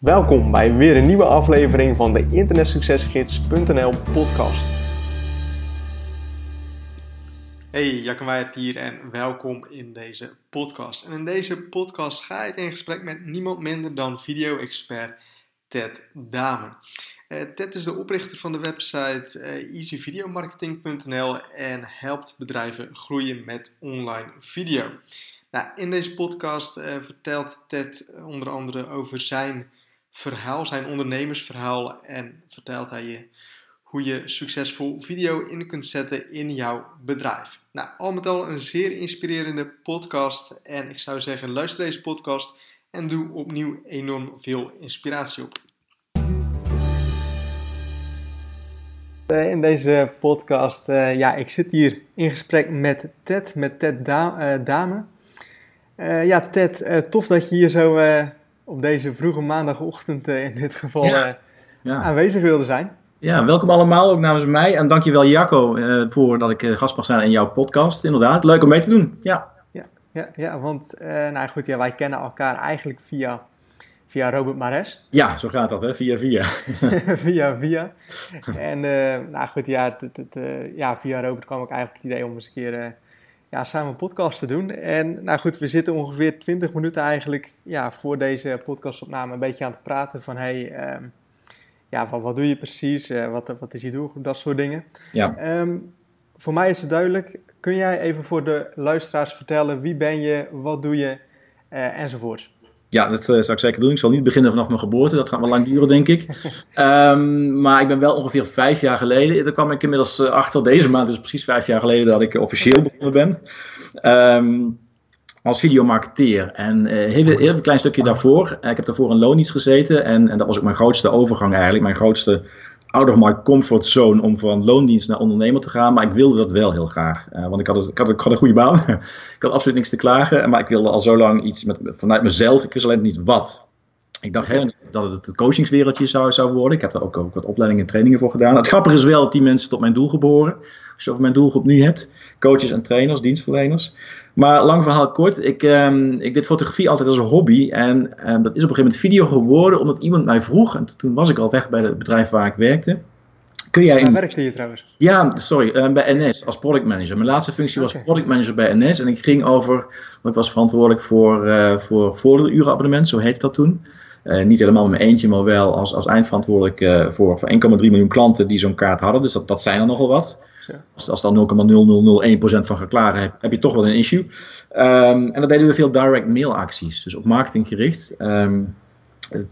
Welkom bij weer een nieuwe aflevering van de internetsuccesgids.nl podcast. Hey, Weijert hier en welkom in deze podcast. En in deze podcast ga ik in gesprek met niemand minder dan video-expert Ted Dame. Uh, Ted is de oprichter van de website uh, easyvideomarketing.nl en helpt bedrijven groeien met online video. Nou, in deze podcast uh, vertelt Ted onder andere over zijn verhaal, zijn ondernemersverhaal en vertelt hij je hoe je succesvol video in kunt zetten in jouw bedrijf. Nou, al met al een zeer inspirerende podcast en ik zou zeggen luister deze podcast en doe opnieuw enorm veel inspiratie op. Eh, in deze podcast, uh, ja, ik zit hier in gesprek met Ted, met Ted da uh, Dame. ja, Ted, tof dat je hier zo op deze vroege maandagochtend in dit geval ja. aanwezig wilde zijn. Ja, welkom allemaal ook namens mij. En dankjewel Jacco voor dat ik gast mag zijn in jouw podcast. Inderdaad, leuk om mee te doen. Ja, ja, ja, ja want nou goed, ja, wij kennen elkaar eigenlijk via Via Robert Mares. Ja, zo gaat dat, hè? Via via. via via. En uh, nou goed, ja, uh, ja, via Robert kwam ik eigenlijk het idee om eens een keer uh, ja, samen een podcast te doen. En nou goed, we zitten ongeveer 20 minuten eigenlijk ja, voor deze podcastopname een beetje aan het praten van hey, ehm, ja, van wat doe je precies? wat, wat is je doel? Dat soort dingen. Ja. Um, voor mij is het duidelijk. Kun jij even voor de luisteraars vertellen wie ben je, wat doe je enzovoorts? Ja, dat uh, zou ik zeker doen. Ik zal niet beginnen vanaf mijn geboorte. Dat gaat wel lang duren, denk ik. um, maar ik ben wel ongeveer vijf jaar geleden. Daar kwam ik inmiddels uh, achter. Deze maand is precies vijf jaar geleden dat ik officieel begonnen ben. Um, als videomarketeer. En uh, heel, heel een klein stukje daarvoor. ik heb daarvoor in loondienst gezeten. En, en dat was ook mijn grootste overgang eigenlijk. Mijn grootste out of my comfort zone om van loondienst naar ondernemer te gaan. Maar ik wilde dat wel heel graag. Uh, want ik had, ik, had, ik had een goede baan. ik had absoluut niks te klagen. Maar ik wilde al zo lang iets met, vanuit mezelf. Ik wist alleen niet wat. Ik dacht niet dat het het coachingswereldje zou, zou worden. Ik heb daar ook, ook wat opleidingen en trainingen voor gedaan. Het grappige is wel dat die mensen tot mijn doelgroep behoren. Over mijn doelgroep nu hebt. Coaches en trainers, dienstverleners. Maar lang verhaal kort. Ik, um, ik deed fotografie altijd als een hobby. En um, dat is op een gegeven moment video geworden. Omdat iemand mij vroeg. En toen was ik al weg bij het bedrijf waar ik werkte. Kun jij Waar werkte je trouwens? Ja, sorry, uh, bij NS als product manager. Mijn laatste functie was product manager bij NS en ik ging over, want ik was verantwoordelijk voor, uh, voor zo heette dat toen. Uh, niet helemaal met mijn eentje, maar wel als, als eindverantwoordelijk uh, voor, voor 1,3 miljoen klanten die zo'n kaart hadden. Dus dat, dat zijn er nogal wat. Als, als dan 0,0001% van geklaren hebt, heb je toch wel een issue. Um, en dat deden we veel direct mail acties, dus op marketing gericht. Um,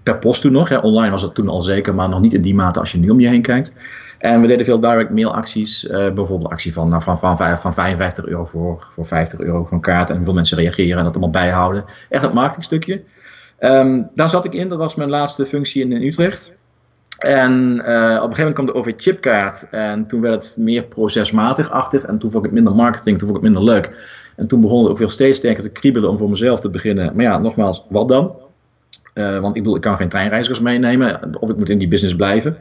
per post toen nog, hè. online was dat toen al zeker, maar nog niet in die mate als je nu om je heen kijkt. En we deden veel direct mail acties. Uh, bijvoorbeeld actie van, nou, van, van, van 55 euro voor, voor 50 euro een kaart. En hoeveel mensen reageren en dat allemaal bijhouden. Echt het marketingstukje. Um, daar zat ik in, dat was mijn laatste functie in Utrecht. En uh, op een gegeven moment kwam de OV-chipkaart. En toen werd het meer procesmatig-achtig. En toen vond ik het minder marketing, toen vond ik het minder leuk. En toen begon het ook weer steeds sterker te kriebelen om voor mezelf te beginnen. Maar ja, nogmaals, wat dan? Uh, want ik bedoel, ik kan geen treinreizigers meenemen. Of ik moet in die business blijven.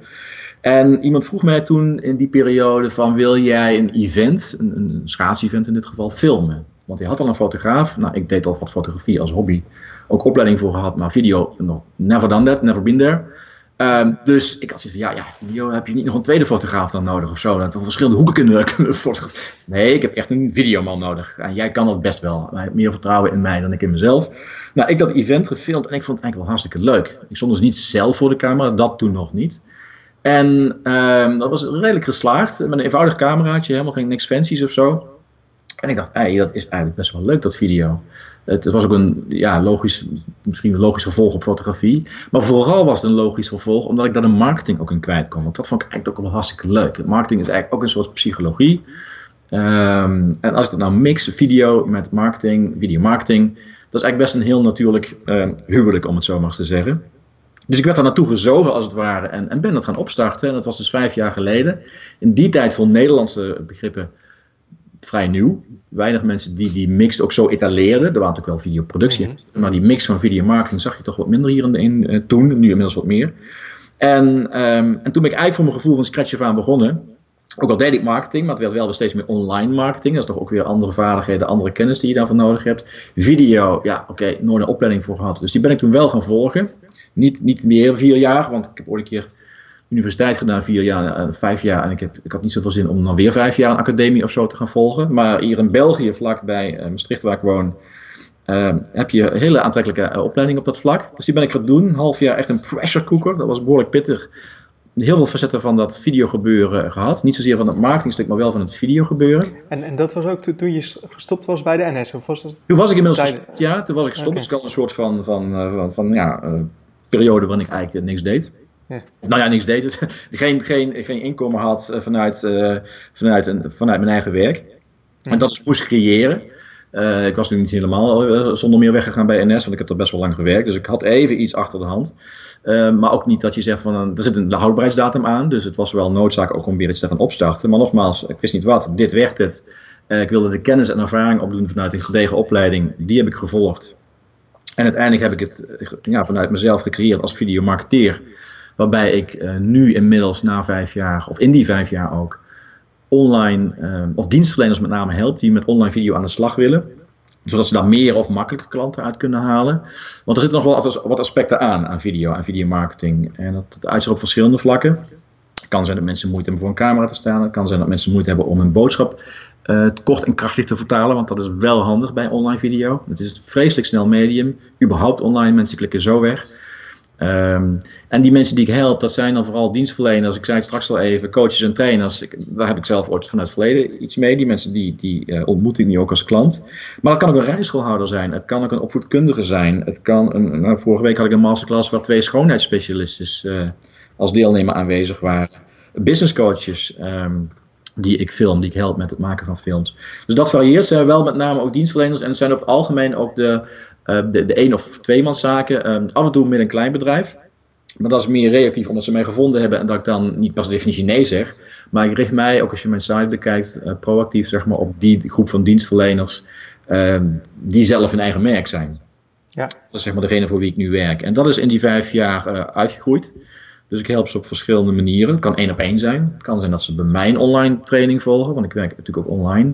En iemand vroeg mij toen in die periode van wil jij een event, een, een schaatsevent in dit geval, filmen? Want hij had al een fotograaf. Nou, ik deed al wat fotografie als hobby. Ook opleiding voor gehad, maar video nog never done that, never been there. Um, dus ik had zoiets van, ja, ja, video heb je niet nog een tweede fotograaf dan nodig of zo. Dat we verschillende hoeken kunnen, kunnen fotograferen. Nee, ik heb echt een videoman nodig. En jij kan dat best wel. Hij heeft meer vertrouwen in mij dan ik in mezelf. Nou, ik dat event gefilmd en ik vond het eigenlijk wel hartstikke leuk. Ik stond dus niet zelf voor de camera, dat toen nog niet. En um, dat was redelijk geslaagd. Met een eenvoudig cameraatje, helemaal geen niks fancies of zo. En ik dacht, hey, dat is eigenlijk best wel leuk, dat video. Het was ook een ja, logisch, misschien een logisch vervolg op fotografie. Maar vooral was het een logisch vervolg omdat ik daar de marketing ook in kwijt kon. Want dat vond ik eigenlijk ook wel hartstikke leuk. Marketing is eigenlijk ook een soort psychologie. Um, en als ik dat nou mix, video met marketing, videomarketing, dat is eigenlijk best een heel natuurlijk uh, huwelijk, om het zo maar te zeggen. Dus ik werd daar naartoe gezogen als het ware en, en ben dat gaan opstarten. En dat was dus vijf jaar geleden. In die tijd voor Nederlandse begrippen vrij nieuw. Weinig mensen die die mix ook zo etaleerden. Er waren natuurlijk wel videoproductie. Mm Maar die mix van videomarketing zag je toch wat minder hier in, in uh, toen. Nu inmiddels wat meer. En, um, en toen ben ik eigenlijk voor mijn gevoel van scratch af aan begonnen. ook al deed ik marketing, maar het werd wel steeds meer online marketing. Dat is toch ook weer andere vaardigheden, andere kennis die je daarvoor nodig hebt. Video, ja, oké, nooit een opleiding voor gehad. Dus die ben ik toen wel gaan volgen. Niet, niet meer vier jaar, want ik heb ooit een keer universiteit gedaan, vier jaar, uh, vijf jaar. En ik, heb, ik had niet zoveel zin om dan weer vijf jaar een academie of zo te gaan volgen. Maar hier in België, vlakbij uh, Maastricht waar ik woon, uh, heb je een hele aantrekkelijke opleiding op dat vlak. Dus die ben ik gaan doen. Een half jaar echt een pressure cooker. Dat was behoorlijk pittig heel veel facetten van dat videogebeuren gehad. Niet zozeer van het marketingstuk, maar wel van het videogebeuren. En, en dat was ook toen, je gestopt was bij de NS? Of was dat toen was ik inmiddels gestopt, ja. Toen was ik gestopt. Okay. Dus ik had een soort van, van, eh, van, van ja, uh, periode waarin ik eigenlijk niks deed. Ja. Nou ja, niks deed. geen, geen, geen inkomen had eh, vanuit, uh, vanuit, een, vanuit mijn eigen werk. Ja. En dat is moest creëren. Uh, ik was nu niet helemaal zonder meer weggegaan bij NS, want ik heb er best wel lang gewerkt. Dus ik had even iets achter de hand. Maar ook niet dat je zegt van, er zit een houdbaarheidsdatum aan. Dus het was wel noodzaak ook om weer iets te gaan opstarten. Maar nogmaals, ik wist niet wat. Dit werd het. Ik wilde de kennis en ervaring opdoen vanuit een gedegen opleiding. Die heb ik gevolgd. En uiteindelijk heb ik het ja, vanuit mezelf gecreëerd als videomarketeer. Waarbij ik uh, nu inmiddels na vijf jaar, of in die vijf jaar ook, online, of dienstverleners met name help die met online video aan de slag willen zodat ze daar meer of makkelijker klanten uit kunnen halen. Want er zitten nog wel wat aspecten aan, aan video, aan videomarketing. En dat, dat op verschillende vlakken. Het kan zijn dat mensen moeite hebben voor een camera te staan. Het kan zijn dat mensen moeite hebben om een boodschap uh, kort en krachtig te vertalen. Want dat is wel handig bij online video. Het is een vreselijk snel medium. Überhaupt online, mensen klikken zo weg. Um, en die mensen die ik help, dat zijn dan vooral dienstverleners. Ik zei het straks al even, coaches en trainers. Ik, daar heb ik zelf ooit vanuit het verleden iets mee. Die mensen die, die uh, ontmoet ik nu ook als klant. Maar dat kan ook een rijschoolhouder zijn. Het kan ook een opvoedkundige zijn. Het kan een, nou, vorige week had ik een masterclass waar twee schoonheidsspecialisten uh, als deelnemer aanwezig waren. Business coaches. Um, die ik film, die ik help met het maken van films. Dus dat varieert. Zijn wel met name ook dienstverleners en het zijn over het algemeen ook de, de, de één of tweemanszaken. Uh, af en toe met een klein bedrijf. Maar dat is meer reactief omdat ze mij gevonden hebben en dat ik dan niet pas definitie nee zeg. Maar ik richt mij, ook als je mijn site bekijkt, uh, proactief zeg maar, op die groep van dienstverleners ehm, die zelf hun eigen merk zijn. Ja. Dat is zeg maar degene voor wie ik nu werk. En dat is in die vijf jaar uitgegroeid. Dus ik help ze op verschillende manieren. Het kan één op één zijn. Het kan zijn dat ze bij mijn online training volgen, want ik werk natuurlijk ook online.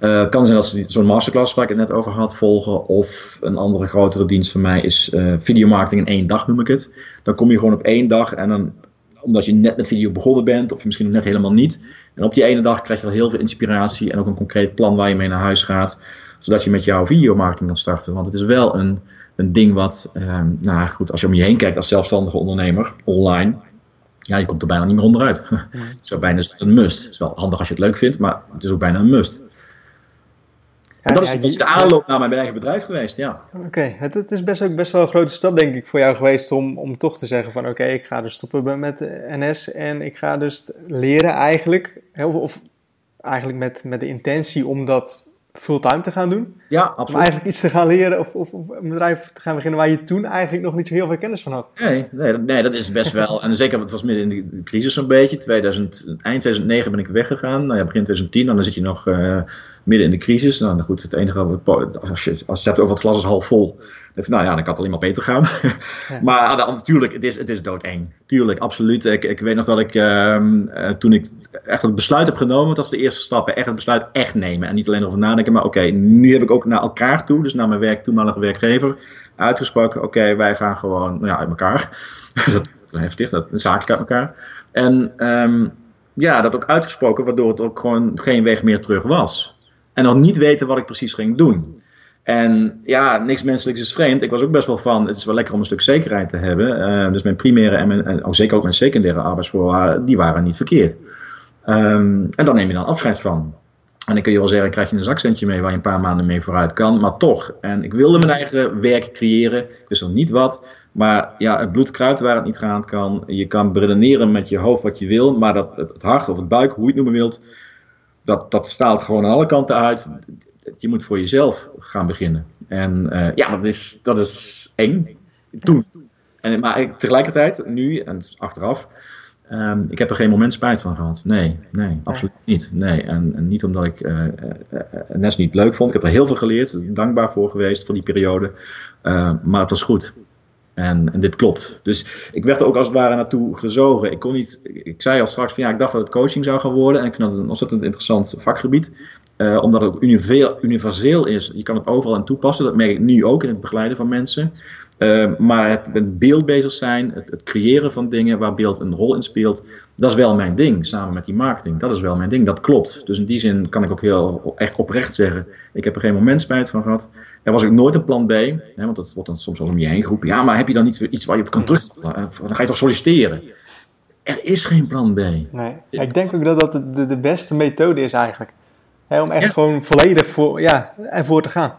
Uh, kan zijn dat ze zo'n masterclass waar ik het net over had volgen. Of een andere grotere dienst van mij is uh, videomarketing in één dag noem ik het. Dan kom je gewoon op één dag en dan, omdat je net met video begonnen bent, of misschien net helemaal niet. En op die ene dag krijg je al heel veel inspiratie en ook een concreet plan waar je mee naar huis gaat. Zodat je met jouw videomarketing kan starten. Want het is wel een, een ding wat, uh, nou goed, als je om je heen kijkt als zelfstandige ondernemer, online, ja, je komt er bijna niet meer onderuit. Het is bijna een must. Het is wel handig als je het leuk vindt, maar het is ook bijna een must. Dat is, ja, de aanloop naar mijn eigen bedrijf geweest, ja. Oké, het, het, is best ook best wel een grote stap, denk ik, voor jou geweest om, om toch te zeggen van oké, ik ga dus stoppen met NS en ik ga dus leren eigenlijk, of, of eigenlijk met, met de intentie om dat fulltime te gaan doen. Ja, absoluut. Om eigenlijk iets te gaan leren of, of, of, een bedrijf te gaan beginnen waar je toen eigenlijk nog niet zo heel veel kennis van had. Nee, nee, nee dat is best wel. En zeker, het was midden in de crisis een beetje. 2000, eind 2009 ben ik weggegaan. Nou ja, begin 2010, dan zit je nog... Uh, midden in de crisis. Nou, goed, het enige, als je, als je hebt over het glas is half vol. nou ja, dan kan het alleen maar beter gaan. maar natuurlijk, het is, het is doodeng. Tuurlijk, absoluut. Ik, ik weet nog dat ik, uh, toen ik echt het besluit heb genomen, dat is de eerste stappen, echt het besluit echt nemen. En niet alleen erover nadenken, maar oké, nu heb ik ook naar elkaar toe, dus naar mijn werk, toenmalige werkgever, uitgesproken, oké, wij gaan gewoon nou ja, uit elkaar. dat is heftig, dat is zakelijk uit elkaar. En um, ja, dat ook uitgesproken, waardoor het ook gewoon geen weg meer terug was. En nog niet weten wat ik precies ging doen. En ja, niks menselijks is vreemd. Ik was ook best wel van, het is wel lekker om een stuk zekerheid te hebben. Uh, dus mijn primaire en, ook zeker ook mijn secundaire arbeidsvoorwaarden, die waren niet verkeerd. Um, en daar neem je dan afscheid van. En dan kun je wel zeggen, krijg je een zakcentje mee waar je een paar maanden mee vooruit kan. Maar toch. En ik wilde mijn eigen werk creëren. Ik wist nog niet wat. Maar ja, het bloed kruipt waar het niet gaan kan. Je kan beredeneren met je hoofd wat je wil. Maar dat, het hart of het buik, hoe je het noemen wilt dat, dat gewoon aan alle kanten uit. Je moet voor jezelf gaan beginnen. En uh, ja, dat is, dat is eng. Toen. En, maar tegelijkertijd, nu en achteraf, um, ik heb er geen moment spijt van gehad. Nee, nee, absoluut niet. Nee, en, en niet omdat ik uh, uh, NES niet leuk vond. Ik heb er heel veel geleerd. Dankbaar voor geweest voor die periode. maar het was goed. En, en, dit klopt. Dus ik werd er ook als het ware naartoe gezogen. Ik kon niet, ik zei al straks van ja, ik dacht dat het coaching zou gaan worden. En ik vind dat een ontzettend interessant vakgebied. Uh, omdat het ook universeel is. Je kan het overal aan toepassen. Dat merk ik nu ook in het begeleiden van mensen. Uh, maar het beeld bezig zijn, het, het, creëren van dingen waar beeld een rol in speelt, dat is wel mijn ding, samen met die marketing. Dat is wel mijn ding, dat klopt. Dus in die zin kan ik ook heel echt oprecht zeggen, ik heb er geen moment spijt van gehad. Er was ook nooit een plan B, hè, want dat wordt dan soms wel om je heen geroepen. Ja, maar heb je dan niet iets waar je op kan terug? Dan ga je toch solliciteren? Er is geen plan B. Nee, ik denk ook dat dat de, de beste methode is eigenlijk. om echt gewoon volledig voor, ja, ervoor te gaan.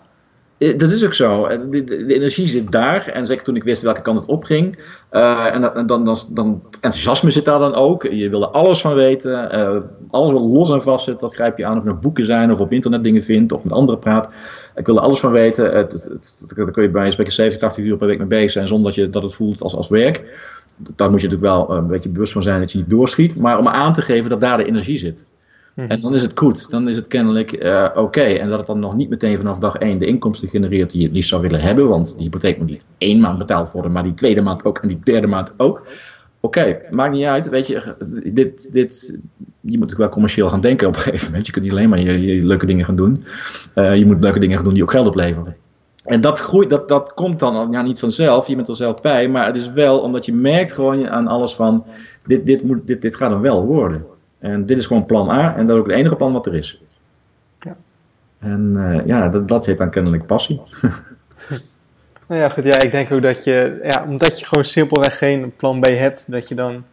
Eh, dat is ook zo. De, de, energie zit daar. En zeker toen ik wist welke kant het opging. Uh, en, dan, dan, dan, enthousiasme zit daar dan ook. Je wil er alles van weten. Alles wat los en vast zit, dat grijp je aan. Of het nou boeken zijn, of op internet dingen vindt, of met anderen praat. Ik wil er alles van weten. Het, daar kun je bij spreken 70, 80 uur per week mee bezig zijn. Zonder dat je dat het voelt als, als werk. Daar moet je natuurlijk wel een beetje bewust van zijn dat je niet doorschiet. Maar om aan te geven dat daar de energie zit. Mhm. En dan is het goed. Dan is het kennelijk uh, oké. En dat het dan nog niet meteen vanaf dag 1 de inkomsten genereert die je het liefst zou willen hebben. Want die hypotheek moet niet één maand betaald worden, maar die tweede maand ook en die derde maand ook. Oké, maakt niet uit. Weet je, dit, dit, je moet ook wel commercieel gaan denken op een gegeven moment. Je kunt niet alleen maar je, leuke dingen gaan doen. Uh, je moet leuke dingen gaan doen die ook geld opleveren. En dat groeit, dat, dat komt dan ja, niet vanzelf, je bent er zelf bij, maar het is wel omdat je merkt gewoon aan alles van, dit, dit, moet, dit, dit gaat hem wel worden. En dit is gewoon plan A en dat is ook het enige plan wat er is. Ja. En uh, ja, dat, dat heet dan kennelijk passie. nou ja, goed. Ja, ik denk ook dat je, ja, omdat je gewoon simpelweg geen plan B hebt, dat je dan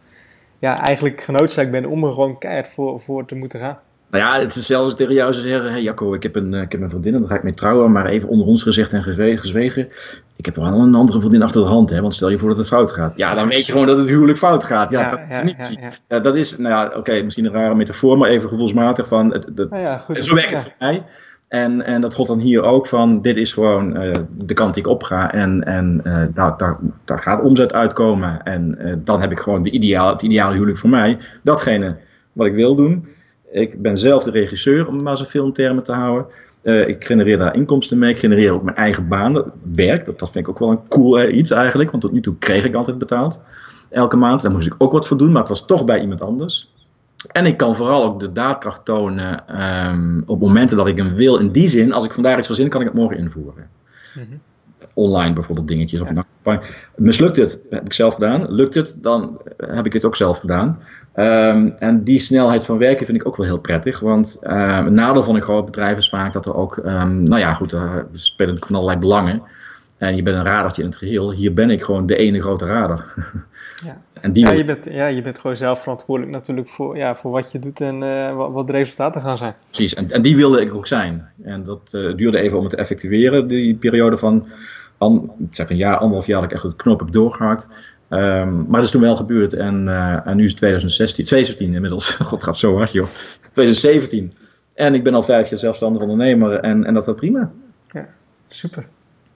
ja, eigenlijk genoodzaakt bent om er gewoon keihard voor, voor te moeten gaan. Nou ja, het is zelfs tegen jou zeggen: hey Jacco, ik heb, een, eh, ik heb een vriendin, daar ga ik mee trouwen, maar even onder ons gezegd en gezwegen. Ik heb wel een andere vriendin achter de hand, hè, want stel je voor dat het fout gaat. Ja, dan weet je gewoon dat het huwelijk fout gaat. Ja, dat is niet. Ja, dat is, nou ja, oké, misschien een rare metafoor, maar even gevoelsmatig van. Het, het, nou goed, zo werkt het voor mij. En, en dat God dan hier ook van, dit is gewoon uh, de kant die ik op ga. En, en uh, nou, daar, daar gaat omzet uitkomen. En uh, dan heb ik gewoon de ideaal, het ideale huwelijk voor mij. Datgene wat ik wil doen. Ik ben zelf de regisseur, om maar zoveel termen te houden. Uh, ik genereer daar inkomsten mee. Ik genereer ook mijn eigen baan. Werk, dat, dat vind ik ook wel een cool uh, iets eigenlijk. Want tot nu toe kreeg ik altijd betaald. Elke maand. Daar moest ik ook wat voor doen, maar het was toch bij iemand anders. En ik kan vooral ook de daadkracht tonen um, op momenten dat ik hem wil. In die zin, als ik vandaag iets verzin, kan ik het morgen invoeren. Mm -hmm. Online bijvoorbeeld dingetjes. Of ja. Mislukt het, heb ik zelf gedaan. Lukt het, dan heb ik het ook zelf gedaan. Um, en die snelheid van werken vind ik ook wel heel prettig. Want uh, het nadeel van een groot bedrijf is vaak dat er ook, um, nou ja, goed, er spelen van allerlei belangen. En je bent een radertje in het geheel. Hier ben ik gewoon de ene grote rader. Ja, en die ja, je, bent, ja je bent gewoon zelf verantwoordelijk natuurlijk voor, ja, voor wat je doet en uh, wat, wat, de resultaten gaan zijn. Precies, en, en die wilde ik ook zijn. En dat uh, duurde even om het te effectueren, die periode van an, ik zeg een jaar, anderhalf jaar dat ik echt het knop heb doorgehakt. Um, maar dat is toen wel gebeurd en, uh, en nu is het 2016, 2017 inmiddels. God gaat zo hard joh. 2017. En ik ben al vijf jaar zelfstandig ondernemer en, en dat gaat prima. Ja, super.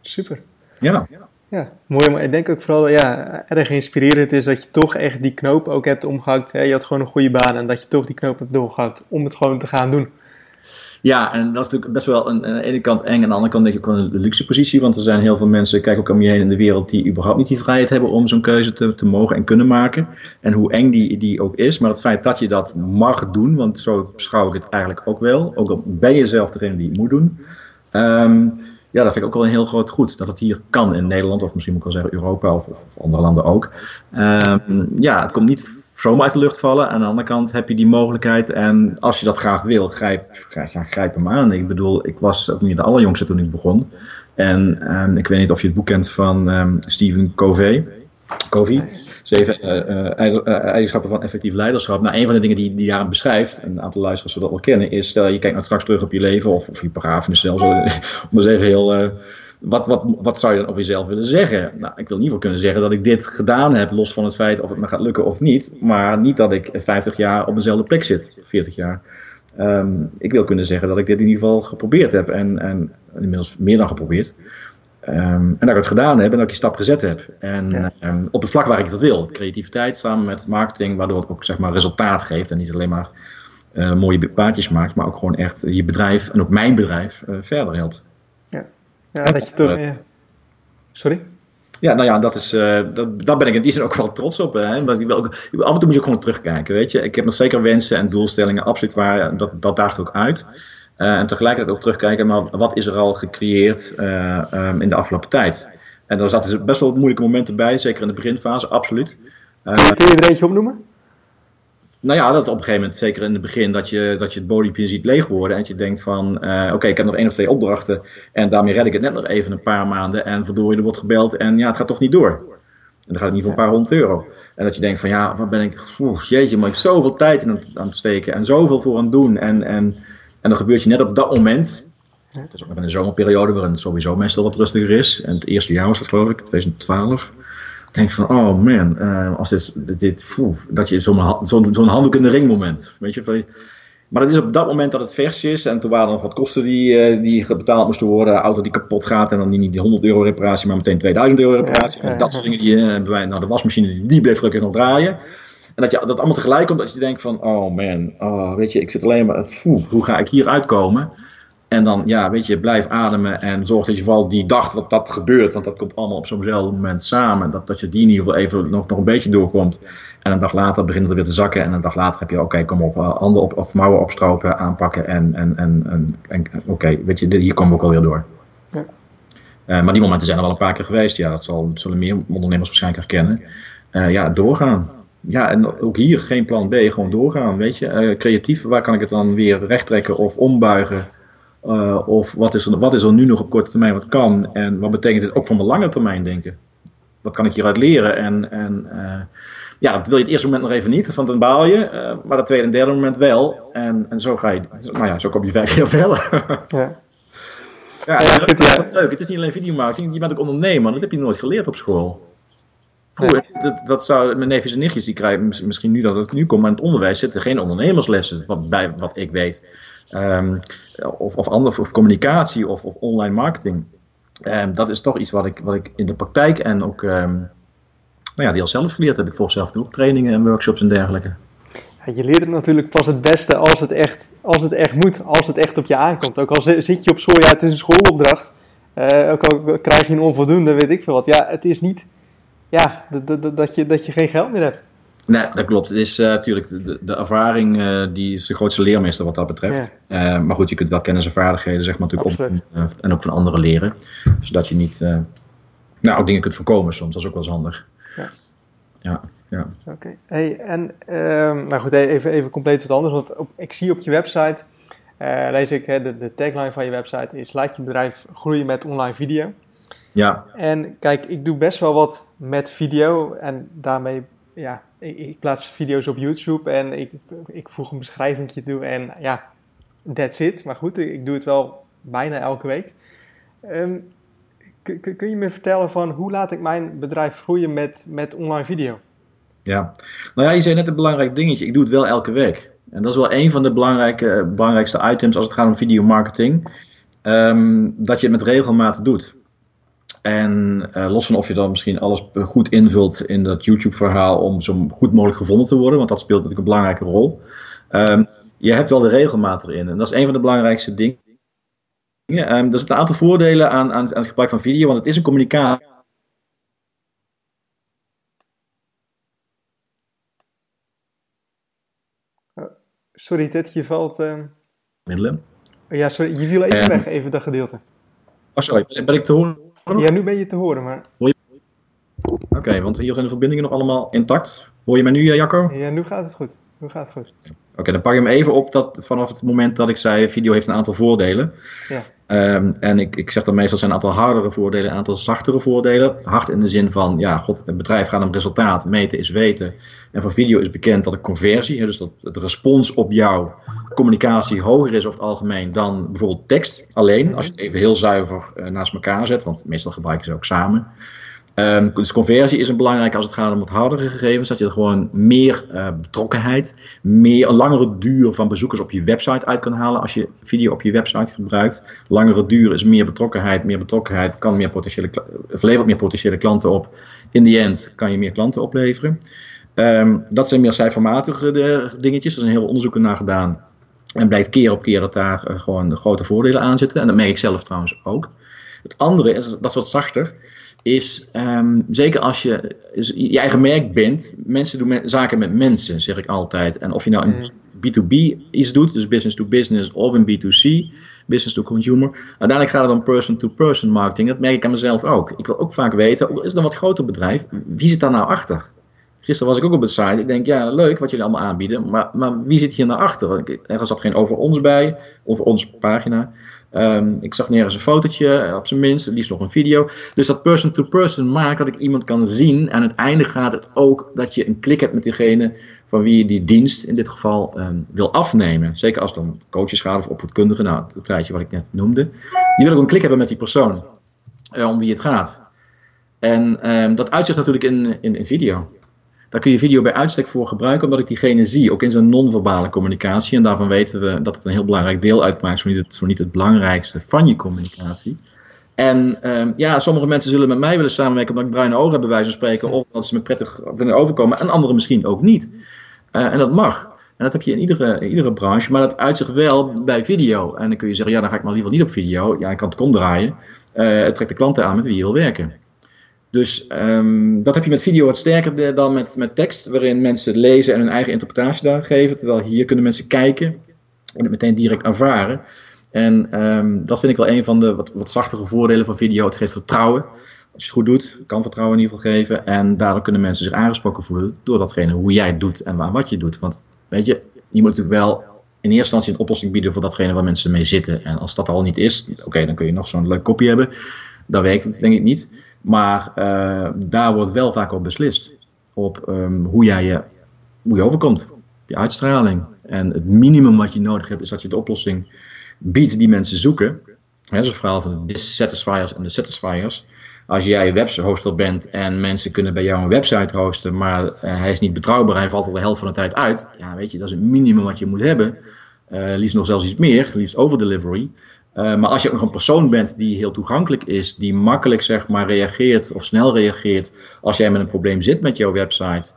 Super. Ja. Ja, mooi. Maar ik denk ook vooral ja, erg inspirerend is dat je toch echt die knoop ook hebt omgehakt. Hè? Je had gewoon een goede baan en dat je toch die knoop hebt doorgehakt om het gewoon te gaan doen. Ja, en dat is natuurlijk best wel aan de ene kant eng. Aan de andere kant denk ik ook een luxe positie. Want er zijn heel veel mensen, kijk ook om je heen in de wereld, die überhaupt niet die vrijheid hebben om zo'n keuze te, te mogen en kunnen maken. En hoe eng die, die ook is. Maar het feit dat je dat mag doen, want zo beschouw ik het eigenlijk ook wel. Ook al ben je zelf degene die het moet doen. Um, ja, dat vind ik ook wel een heel groot goed. Dat het hier kan in Nederland, of misschien moet ik wel zeggen Europa of, andere landen ook. Um, ja, het komt niet zomaar uit de lucht vallen. Aan de andere kant heb je die mogelijkheid. En als je dat graag wil, grijp, grijp, grijp hem aan. Ik bedoel, ik was ook niet de allerjongste toen ik begon. En um, ik weet niet of je het boek kent van um, Stephen Covey. Covey. Zeven uh, uh, eigenschappen van effectief leiderschap. Nou, een van de dingen die die daarin beschrijft, een aantal luisteraars zullen dat wel kennen, is stel je kijkt nou straks terug op je leven, of, of je begrafenis zelfs, om eens even heel wat, wat, wat zou je dan over jezelf willen zeggen? Nou, ik wil in ieder geval kunnen zeggen dat ik dit gedaan heb, los van het feit of het me gaat lukken of niet. Maar niet dat ik 50 jaar op dezelfde plek zit, 40 jaar. Um, ik wil kunnen zeggen dat ik dit in ieder geval geprobeerd heb. En, en inmiddels meer dan geprobeerd. Um, en dat ik het gedaan heb en dat ik die stap gezet heb. En ja. um, op het vlak waar ik dat wil. Creativiteit samen met marketing, waardoor het ook zeg maar, resultaat geeft. En niet alleen maar uh, mooie paadjes maakt, maar ook gewoon echt je bedrijf en ook mijn bedrijf uh, verder helpt. Ja, dat je toch. Sorry? ja, nou ja, dat is, uh, dat, daar ben ik in die zin ook wel trots op. Hè? Maar ik ook, af en toe moet je gewoon terugkijken, weet je. Ik heb nog zeker wensen en doelstellingen, absoluut waar. Dat, dat daagt ook uit. Uh, en tegelijkertijd ook terugkijken, maar wat is er al gecreëerd uh, um, in de afgelopen tijd? En daar zaten best wel moeilijke momenten bij, zeker in de beginfase, absoluut. Kun je, kun je er eentje opnoemen? Nou ja, dat op een gegeven moment, zeker in het begin, dat je, dat je het bodiepje ziet leeg worden. En dat je denkt van, uh, oké, ik heb nog één of twee opdrachten. En daarmee red ik het net nog even een paar maanden. En verdorie, er wordt gebeld en ja, het gaat toch niet door. En dan gaat het niet voor een paar honderd euro. En dat je denkt van, ja, wat ben ik, oeh, jeetje, maar ik heb zoveel tijd in aan het steken. En zoveel voor aan het doen. En, en, en dan gebeurt je net op dat moment. Het is ook nog in een zomerperiode waarin het sowieso meestal wat rustiger is. En het eerste jaar was dat geloof ik, 2012 denk van, oh man, uh, als dit, dit dat je zo'n zo zo'n handdoek in de ring moment. Weet je, maar het is op dat moment dat het vers is. En toen waren er nog wat kosten die, uh, die betaald moesten worden. Een auto die kapot gaat. En dan niet die 100 euro reparatie, maar meteen 2000 euro reparatie. En dat soort dingen. Die, uh, nou, de wasmachine die, bleef gelukkig nog draaien. En dat je dat allemaal tegelijk komt. Dat je denkt van, oh man, oh, weet je, ik zit alleen maar, hoe ga ik hier uitkomen? En dan, ja, weet je, blijf ademen en zorg dat je vooral die dag dat dat gebeurt, want dat komt allemaal op zo'nzelfde moment samen, dat, dat je die in ieder geval even nog, nog een beetje doorkomt. En een dag later begint het weer te zakken en een dag later heb je, oké, kom op, eh, handen op of mouwen opstropen, aanpakken en, en, en, en, oké, weet je, hier komen we ook alweer door. Ja. Uh, maar die momenten zijn er wel een paar keer geweest, ja, dat, zal, dat zullen meer ondernemers waarschijnlijk herkennen. Uh, ja, doorgaan. Ja, en ook hier geen plan B, gewoon doorgaan, weet je. creatief, waar kan ik het dan weer rechttrekken of ombuigen? Uh, of wat is, er, wat is er nu nog op korte termijn wat kan? En wat betekent dit ook van de lange termijn denken? Wat kan ik hieruit leren? En, en uh, ja, dat wil je het eerste moment nog even niet, van dan baal je. Uh, maar het tweede en derde moment wel. En, en zo ga je, nou ja, zo kom je vijf jaar verder. ja. Ja, ja, dat is leuk. Het is niet alleen videomarketing, je bent ook ondernemer. Dat heb je nooit geleerd op school. Vroeger, dat, dat zou, mijn neefjes en nichtjes die krijgen misschien nu dat het nu komt, maar in het onderwijs zitten geen ondernemerslessen, wat, bij, wat ik weet. Um, of, of, ander, of communicatie of, of online marketing. Um, dat is toch iets wat ik, wat ik in de praktijk en ook um, nou ja, die al zelf geleerd heb. Ik volg zelf ook trainingen en workshops en dergelijke. Je leert het natuurlijk pas het beste als het, echt, als het echt moet, als het echt op je aankomt. Ook al zit je op school, ja, het is een schoolopdracht. Uh, ook al krijg je een onvoldoende, weet ik veel wat. Ja, het is niet ja, dat, je, dat je geen geld meer hebt. Nee, dat klopt. Het is uh, natuurlijk de, de ervaring uh, die is de grootste leermeester wat dat betreft. Ja. Uh, maar goed, je kunt wel kennis en vaardigheden zeg maar natuurlijk op, en ook van anderen leren, zodat je niet nou ook dingen kunt voorkomen soms. Dat is ook wel eens handig. Ja. Ja. ja. Oké. Okay. Hey, en ehm, nou goed, even, even compleet wat anders. Want op, ik zie op je website, lees ik, de, de tagline van je website is: laat je bedrijf groeien met online video. Ja. En kijk, ik doe best wel wat met video en daarmee ja, ik, ik, plaats video's op YouTube en ik, ik voeg een beschrijving toe en ja, that's it. Maar goed, ik doe het wel bijna elke week. Um, kun je me vertellen van hoe laat ik mijn bedrijf groeien met, met online video? Ja, nou ja, je zei net een belangrijk dingetje. Ik doe het wel elke week. En dat is wel een van de belangrijke, belangrijkste items als het gaat om videomarketing. Um, dat je het met regelmaat doet. En uh, los van of je dan misschien alles goed invult in dat YouTube-verhaal om zo goed mogelijk gevonden te worden, want dat speelt natuurlijk een belangrijke rol. Um, je hebt wel de regelmaat erin. En dat is een van de belangrijkste dingen. Um, er zitten een aantal voordelen aan, aan, aan, het gebruik van video, want het is een communicatie. Oh, sorry, Ted, je valt. Middelen. Ja, sorry, je viel even weg, even dat gedeelte. Oh, sorry, ben ik te horen? Ja, nu ben je te horen, maar... Oké, want hier zijn de verbindingen nog allemaal intact. Hoor je mij nu, eh, Jacco? Ja, nu gaat het goed. Nu gaat het goed. Oké, dan pak je hem even op dat vanaf het moment dat ik zei, video heeft een aantal voordelen. Ja. Um, en ik, ik zeg dan meestal zijn een aantal hardere voordelen, een aantal zachtere voordelen. Hard in de zin van, ja, god, het bedrijf gaat om resultaat, meten is weten. En voor video is bekend dat de conversie, dus dat de respons op jouw communicatie hoger is over het algemeen dan bijvoorbeeld tekst alleen. Als je het even heel zuiver uh, naast elkaar zet, want meestal gebruiken ze ook samen. Um, dus conversie is een belangrijk als het gaat om het hardere gegevens. Dat je er gewoon meer uh, betrokkenheid, meer, een langere duur van bezoekers op je website uit kan halen als je video op je website gebruikt. Langere duur is meer betrokkenheid. Meer betrokkenheid kan meer potentiële, levert meer potentiële klanten op. In die end kan je meer klanten opleveren. Um, dat zijn meer cijfermatige eh, dingetjes. Er zijn heel onderzoeken naar gedaan. En blijkt keer op keer dat daar uh, gewoon grote voordelen aan zitten. En dat merk ik zelf trouwens ook. Het andere is, dat is wat zachter. Is ehm, zeker als je je eigen merk bent, mensen doen zaken met mensen, zeg ik altijd. En of je nou in B2B mm. iets doet, dus business to business, of in B2C, business to consumer. Uiteindelijk gaat het om person-to-person marketing. Dat merk ik aan mezelf ook. Ik wil ook vaak weten, is het een wat groter bedrijf, wie zit daar nou achter? Gisteren was ik ook op het site. Ik denk, ja, leuk wat jullie allemaal aanbieden, maar, maar wie zit hier naar achter? Er zat geen over ons bij, over onze pagina. Um, ik zag nergens een fotootje, op zijn minst, liefst nog een video. Dus dat person-to-person maakt dat ik iemand kan zien. En uiteindelijk gaat het ook dat je een klik hebt met diegene van wie je die dienst in dit geval um, wil afnemen. Zeker als het om coaches gaat of opvoedkundigen, nou, het rijtje wat ik net noemde. Die wil ook een klik hebben met die persoon, uh, om wie het gaat. En um, dat uitzicht natuurlijk in, in, in video. Daar kun je video bij uitstek voor gebruiken, omdat ik diegene zie, ook in zijn non-verbale communicatie. En daarvan weten we dat het een heel belangrijk deel uitmaakt, zo niet het, zo niet het belangrijkste van je communicatie. En um, ja, sommige mensen zullen met mij willen samenwerken omdat ik bruine ogen heb, bij wijze van spreken, of dat ze me prettig vinden overkomen, en anderen misschien ook niet. Uh, en dat mag. En dat heb je in iedere, iedere branche, maar dat uitzicht wel bij video. En dan kun je zeggen, ja, dan ga ik maar liever niet op video. Ja, ik kan het kom draaien. Uh, het trekt de klanten aan met wie je wil werken. Dus um, dat heb je met video wat sterker dan met, met tekst, waarin mensen lezen en hun eigen interpretatie daar geven. Terwijl hier kunnen mensen kijken en het meteen direct ervaren. En um, dat vind ik wel een van de wat, wat zachtere voordelen van video. Het geeft vertrouwen. Als je het goed doet, kan vertrouwen in ieder geval geven. En daardoor kunnen mensen zich aangesproken voelen door datgene hoe jij het doet en waar, wat je doet. Want weet je, je moet natuurlijk wel in eerste instantie een oplossing bieden voor datgene waar mensen mee zitten. En als dat al niet is, oké, dan kun je nog zo'n leuk kopje hebben. Dan werkt het denk ik niet. Maar uh, daar wordt wel vaak op beslist. Op um, hoe jij je, hoe je overkomt. Je uitstraling. En het minimum wat je nodig hebt is dat je de oplossing biedt die mensen zoeken. Dat is een verhaal van de dissatisfiers en de satisfiers. Als jij webhoster bent en mensen kunnen bij jou een website hosten, maar uh, hij is niet betrouwbaar, hij valt al de helft van de tijd uit. Ja, weet je, dat is het minimum wat je moet hebben. Uh, liefst nog zelfs iets meer, liefst over delivery. Uh, maar als je ook nog een persoon bent die heel toegankelijk is, die makkelijk zeg maar reageert of snel reageert als jij met een probleem zit met jouw website,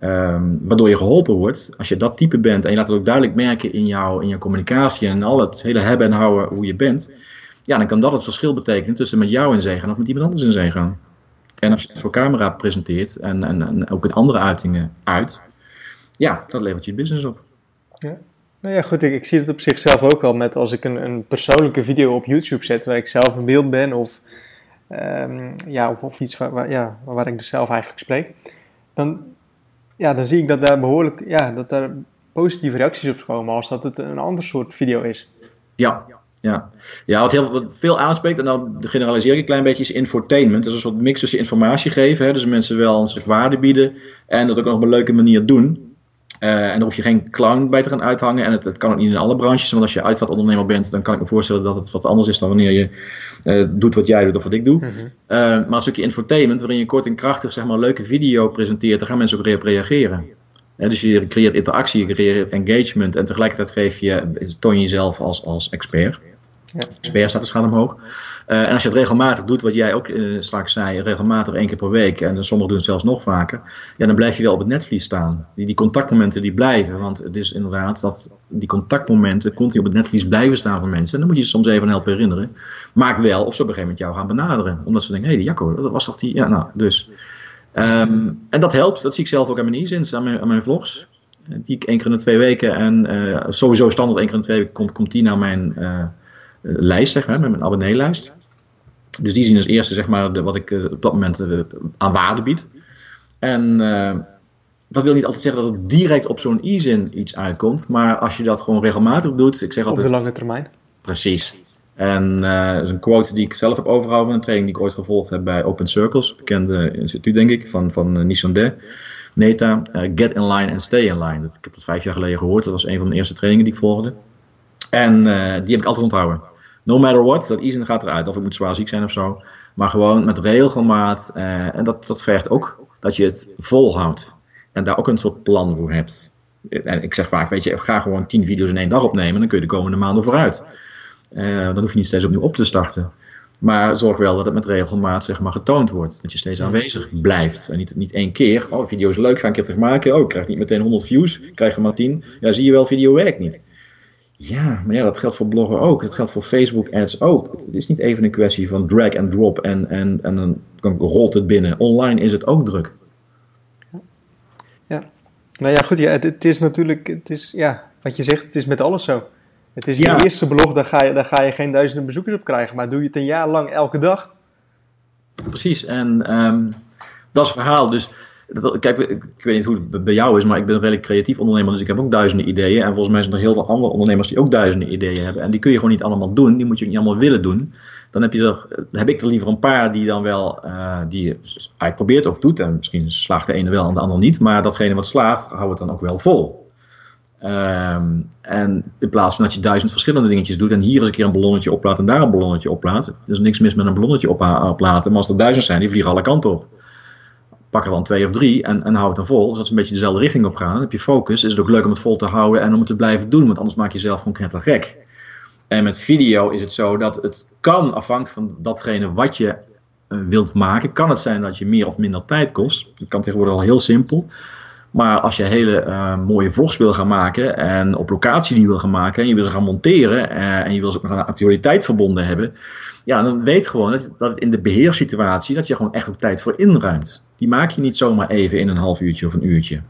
um, waardoor je geholpen wordt. Als je dat type bent en je laat het ook duidelijk merken in, jou, in jouw communicatie en al het hele hebben en houden hoe je bent, ja, dan kan dat het verschil betekenen tussen met jou in zee gaan of met iemand anders in zee gaan. En als je het voor camera presenteert en, en, en ook in andere uitingen uit, ja, dat levert je business op. Ja. Nou ja, goed, ik, zie het op zichzelf ook al met als ik een, een persoonlijke video op YouTube zet waar ik zelf een beeld ben of, um, ja, of, iets waar, ja, waar ik dus zelf eigenlijk spreek, dan, ja, dan zie ik dat daar behoorlijk, ja, dat daar positieve reacties op komen als dat het een ander soort video is. Ja, ja. ja wat, heel, wat veel aanspreekt, en dan generaliseer ik een klein beetje, is infotainment. Dat is een soort mix tussen informatie geven, hè, dus mensen wel een waarde bieden en dat ook nog op een leuke manier doen. Uh, en daar hoef je geen clown bij te gaan uithangen. En het, het, kan ook niet in alle branches. Want als je uitvaartondernemer bent, dan kan ik me voorstellen dat het wat anders is dan wanneer je uh, doet wat jij doet of wat ik doe. Mm -hmm. maar een stukje infotainment, waarin je kort en krachtig zeg maar, een leuke video presenteert, daar gaan mensen ook op reageren. dus je creëert interactie, je creëert engagement en tegelijkertijd geef je, toon je jezelf als, als expert. Ja. Expert staat de schaal omhoog. Uh, en als je het regelmatig doet, wat jij ook uh, straks zei, regelmatig één keer per week, en sommigen doen het zelfs nog vaker, ja, dan blijf je wel op het netvlies staan. Die, die contactmomenten die blijven, want het is inderdaad dat die contactmomenten continu op het netvlies blijven staan van mensen. En dan moet je ze soms even helpen herinneren. Maakt wel of ze op een gegeven moment jou gaan benaderen. Omdat ze denken, hé, hey, Jacco, dat was toch die, ja, nou, dus. Um, en dat helpt, dat zie ik zelf ook aan mijn e aan mijn, aan mijn vlogs. Die ik één keer in de twee weken en sowieso standaard één keer in de twee weken komt, komt die naar mijn lijst, zeg maar, met mijn abonneelijst. Dus die zien als eerste zeg maar, de, wat ik uh, op dat moment uh, aan waarde bied. En uh, dat wil niet altijd zeggen dat het direct op zo'n e-zin iets uitkomt. Maar als je dat gewoon regelmatig doet. Ik zeg altijd, op de lange termijn. Precies. En dat is een quote die ik zelf heb overgehouden van een training die ik ooit gevolgd heb bij Open Circles. Bekende instituut denk ik, van, van Nissan Neta. get in line and stay in line. Dat, ik heb dat vijf jaar geleden gehoord. Dat was een van de eerste trainingen die ik volgde. En die heb ik altijd onthouden no matter what, dat Eason gaat eruit. Of ik moet zwaar ziek zijn of zo. Maar gewoon met regelmaat. Uh, en dat, dat vergt ook dat je het volhoudt. En daar ook een soort plan voor hebt. En ik zeg vaak, weet je, ga gewoon 10 video's in één dag opnemen. Dan kun je de komende maanden vooruit. Uh, dan hoef je niet steeds opnieuw op te starten. Maar zorg wel dat het met regelmaat zeg maar, getoond wordt. Dat je steeds aanwezig blijft. En niet, niet één keer. Oh, video is leuk, ga een keer terug maken. Oh, ik krijg niet meteen 100 views. Ik krijg er maar 10. Ja, zie je wel, video werkt niet Ja, maar ja, dat geldt voor bloggen ook. Dat geldt voor Facebook ads ook. Het is niet even een kwestie van drag and drop en, en, en dan, rolt het binnen. Online is het ook druk. Ja, nou ja, goed. Ja, het, het is natuurlijk, het is, ja, wat je zegt, het is met alles zo. Het is je eerste blog, daar ga, je, daar ga je geen duizenden bezoekers op krijgen. Maar doe je het een jaar lang elke dag? Precies, en um, dat is het verhaal. Dus kijk, ik, weet niet hoe het bij jou is, maar ik ben een redelijk creatief ondernemer, dus ik heb ook duizenden ideeën. En volgens mij zijn er heel veel andere ondernemers die ook duizenden ideeën hebben. En die kun je gewoon niet allemaal doen, die moet je niet allemaal willen doen. Dan heb, je er, heb ik er liever een paar die dan wel, uh, die probeert of doet. En misschien slaagt de ene wel en de ander niet. Maar datgene wat slaagt, hou het dan ook wel vol. Um, en in plaats van dat je duizend verschillende dingetjes doet en hier eens een keer een ballonnetje oplaat en daar een ballonnetje oplaat. Er is niks mis met een ballonnetje oplaten, maar als er duizend zijn, die vliegen alle kanten op pak er dan twee of drie en, en hou het dan vol. Zodat ze een beetje dezelfde richting op gaan. Dan heb je focus. Is het ook leuk om het vol te houden en om het te blijven doen. Want anders maak je jezelf gewoon knetter gek. En met video is het zo dat het kan, afhankelijk van datgene wat je uh, wilt maken, kan het zijn dat je meer of minder tijd kost. Dat kan tegenwoordig al heel simpel. Maar als je hele uh, mooie vlogs wil gaan maken en op locatie die wil gaan maken en je wil ze gaan monteren uh, en je wil ze ook nog aan actualiteit verbonden hebben, ja, dan weet gewoon dat, dat het in de beheerssituatie dat je gewoon echt ook tijd voor inruimt. Die maak je niet zomaar even in een half uurtje of een uurtje.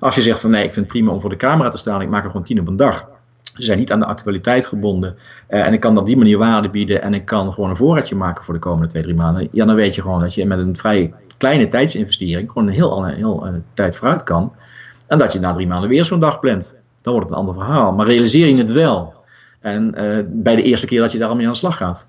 Als je zegt van nee, ik vind het prima om voor de camera te staan, ik maak er gewoon tien op een dag. Ze zijn niet aan de actualiteit gebonden. Uh, en ik kan op die manier waarde bieden en ik kan gewoon een voorraadje maken voor de komende twee, drie maanden. Ja, dan weet je gewoon dat je met een vrij kleine tijdsinvestering gewoon een heel, heel, heel uh, tijd vooruit kan. En dat je na drie maanden weer zo'n dag plant. Dan wordt het een ander verhaal. Maar realiseer je het wel. En uh, bij de eerste keer dat je daar al mee aan de slag gaat.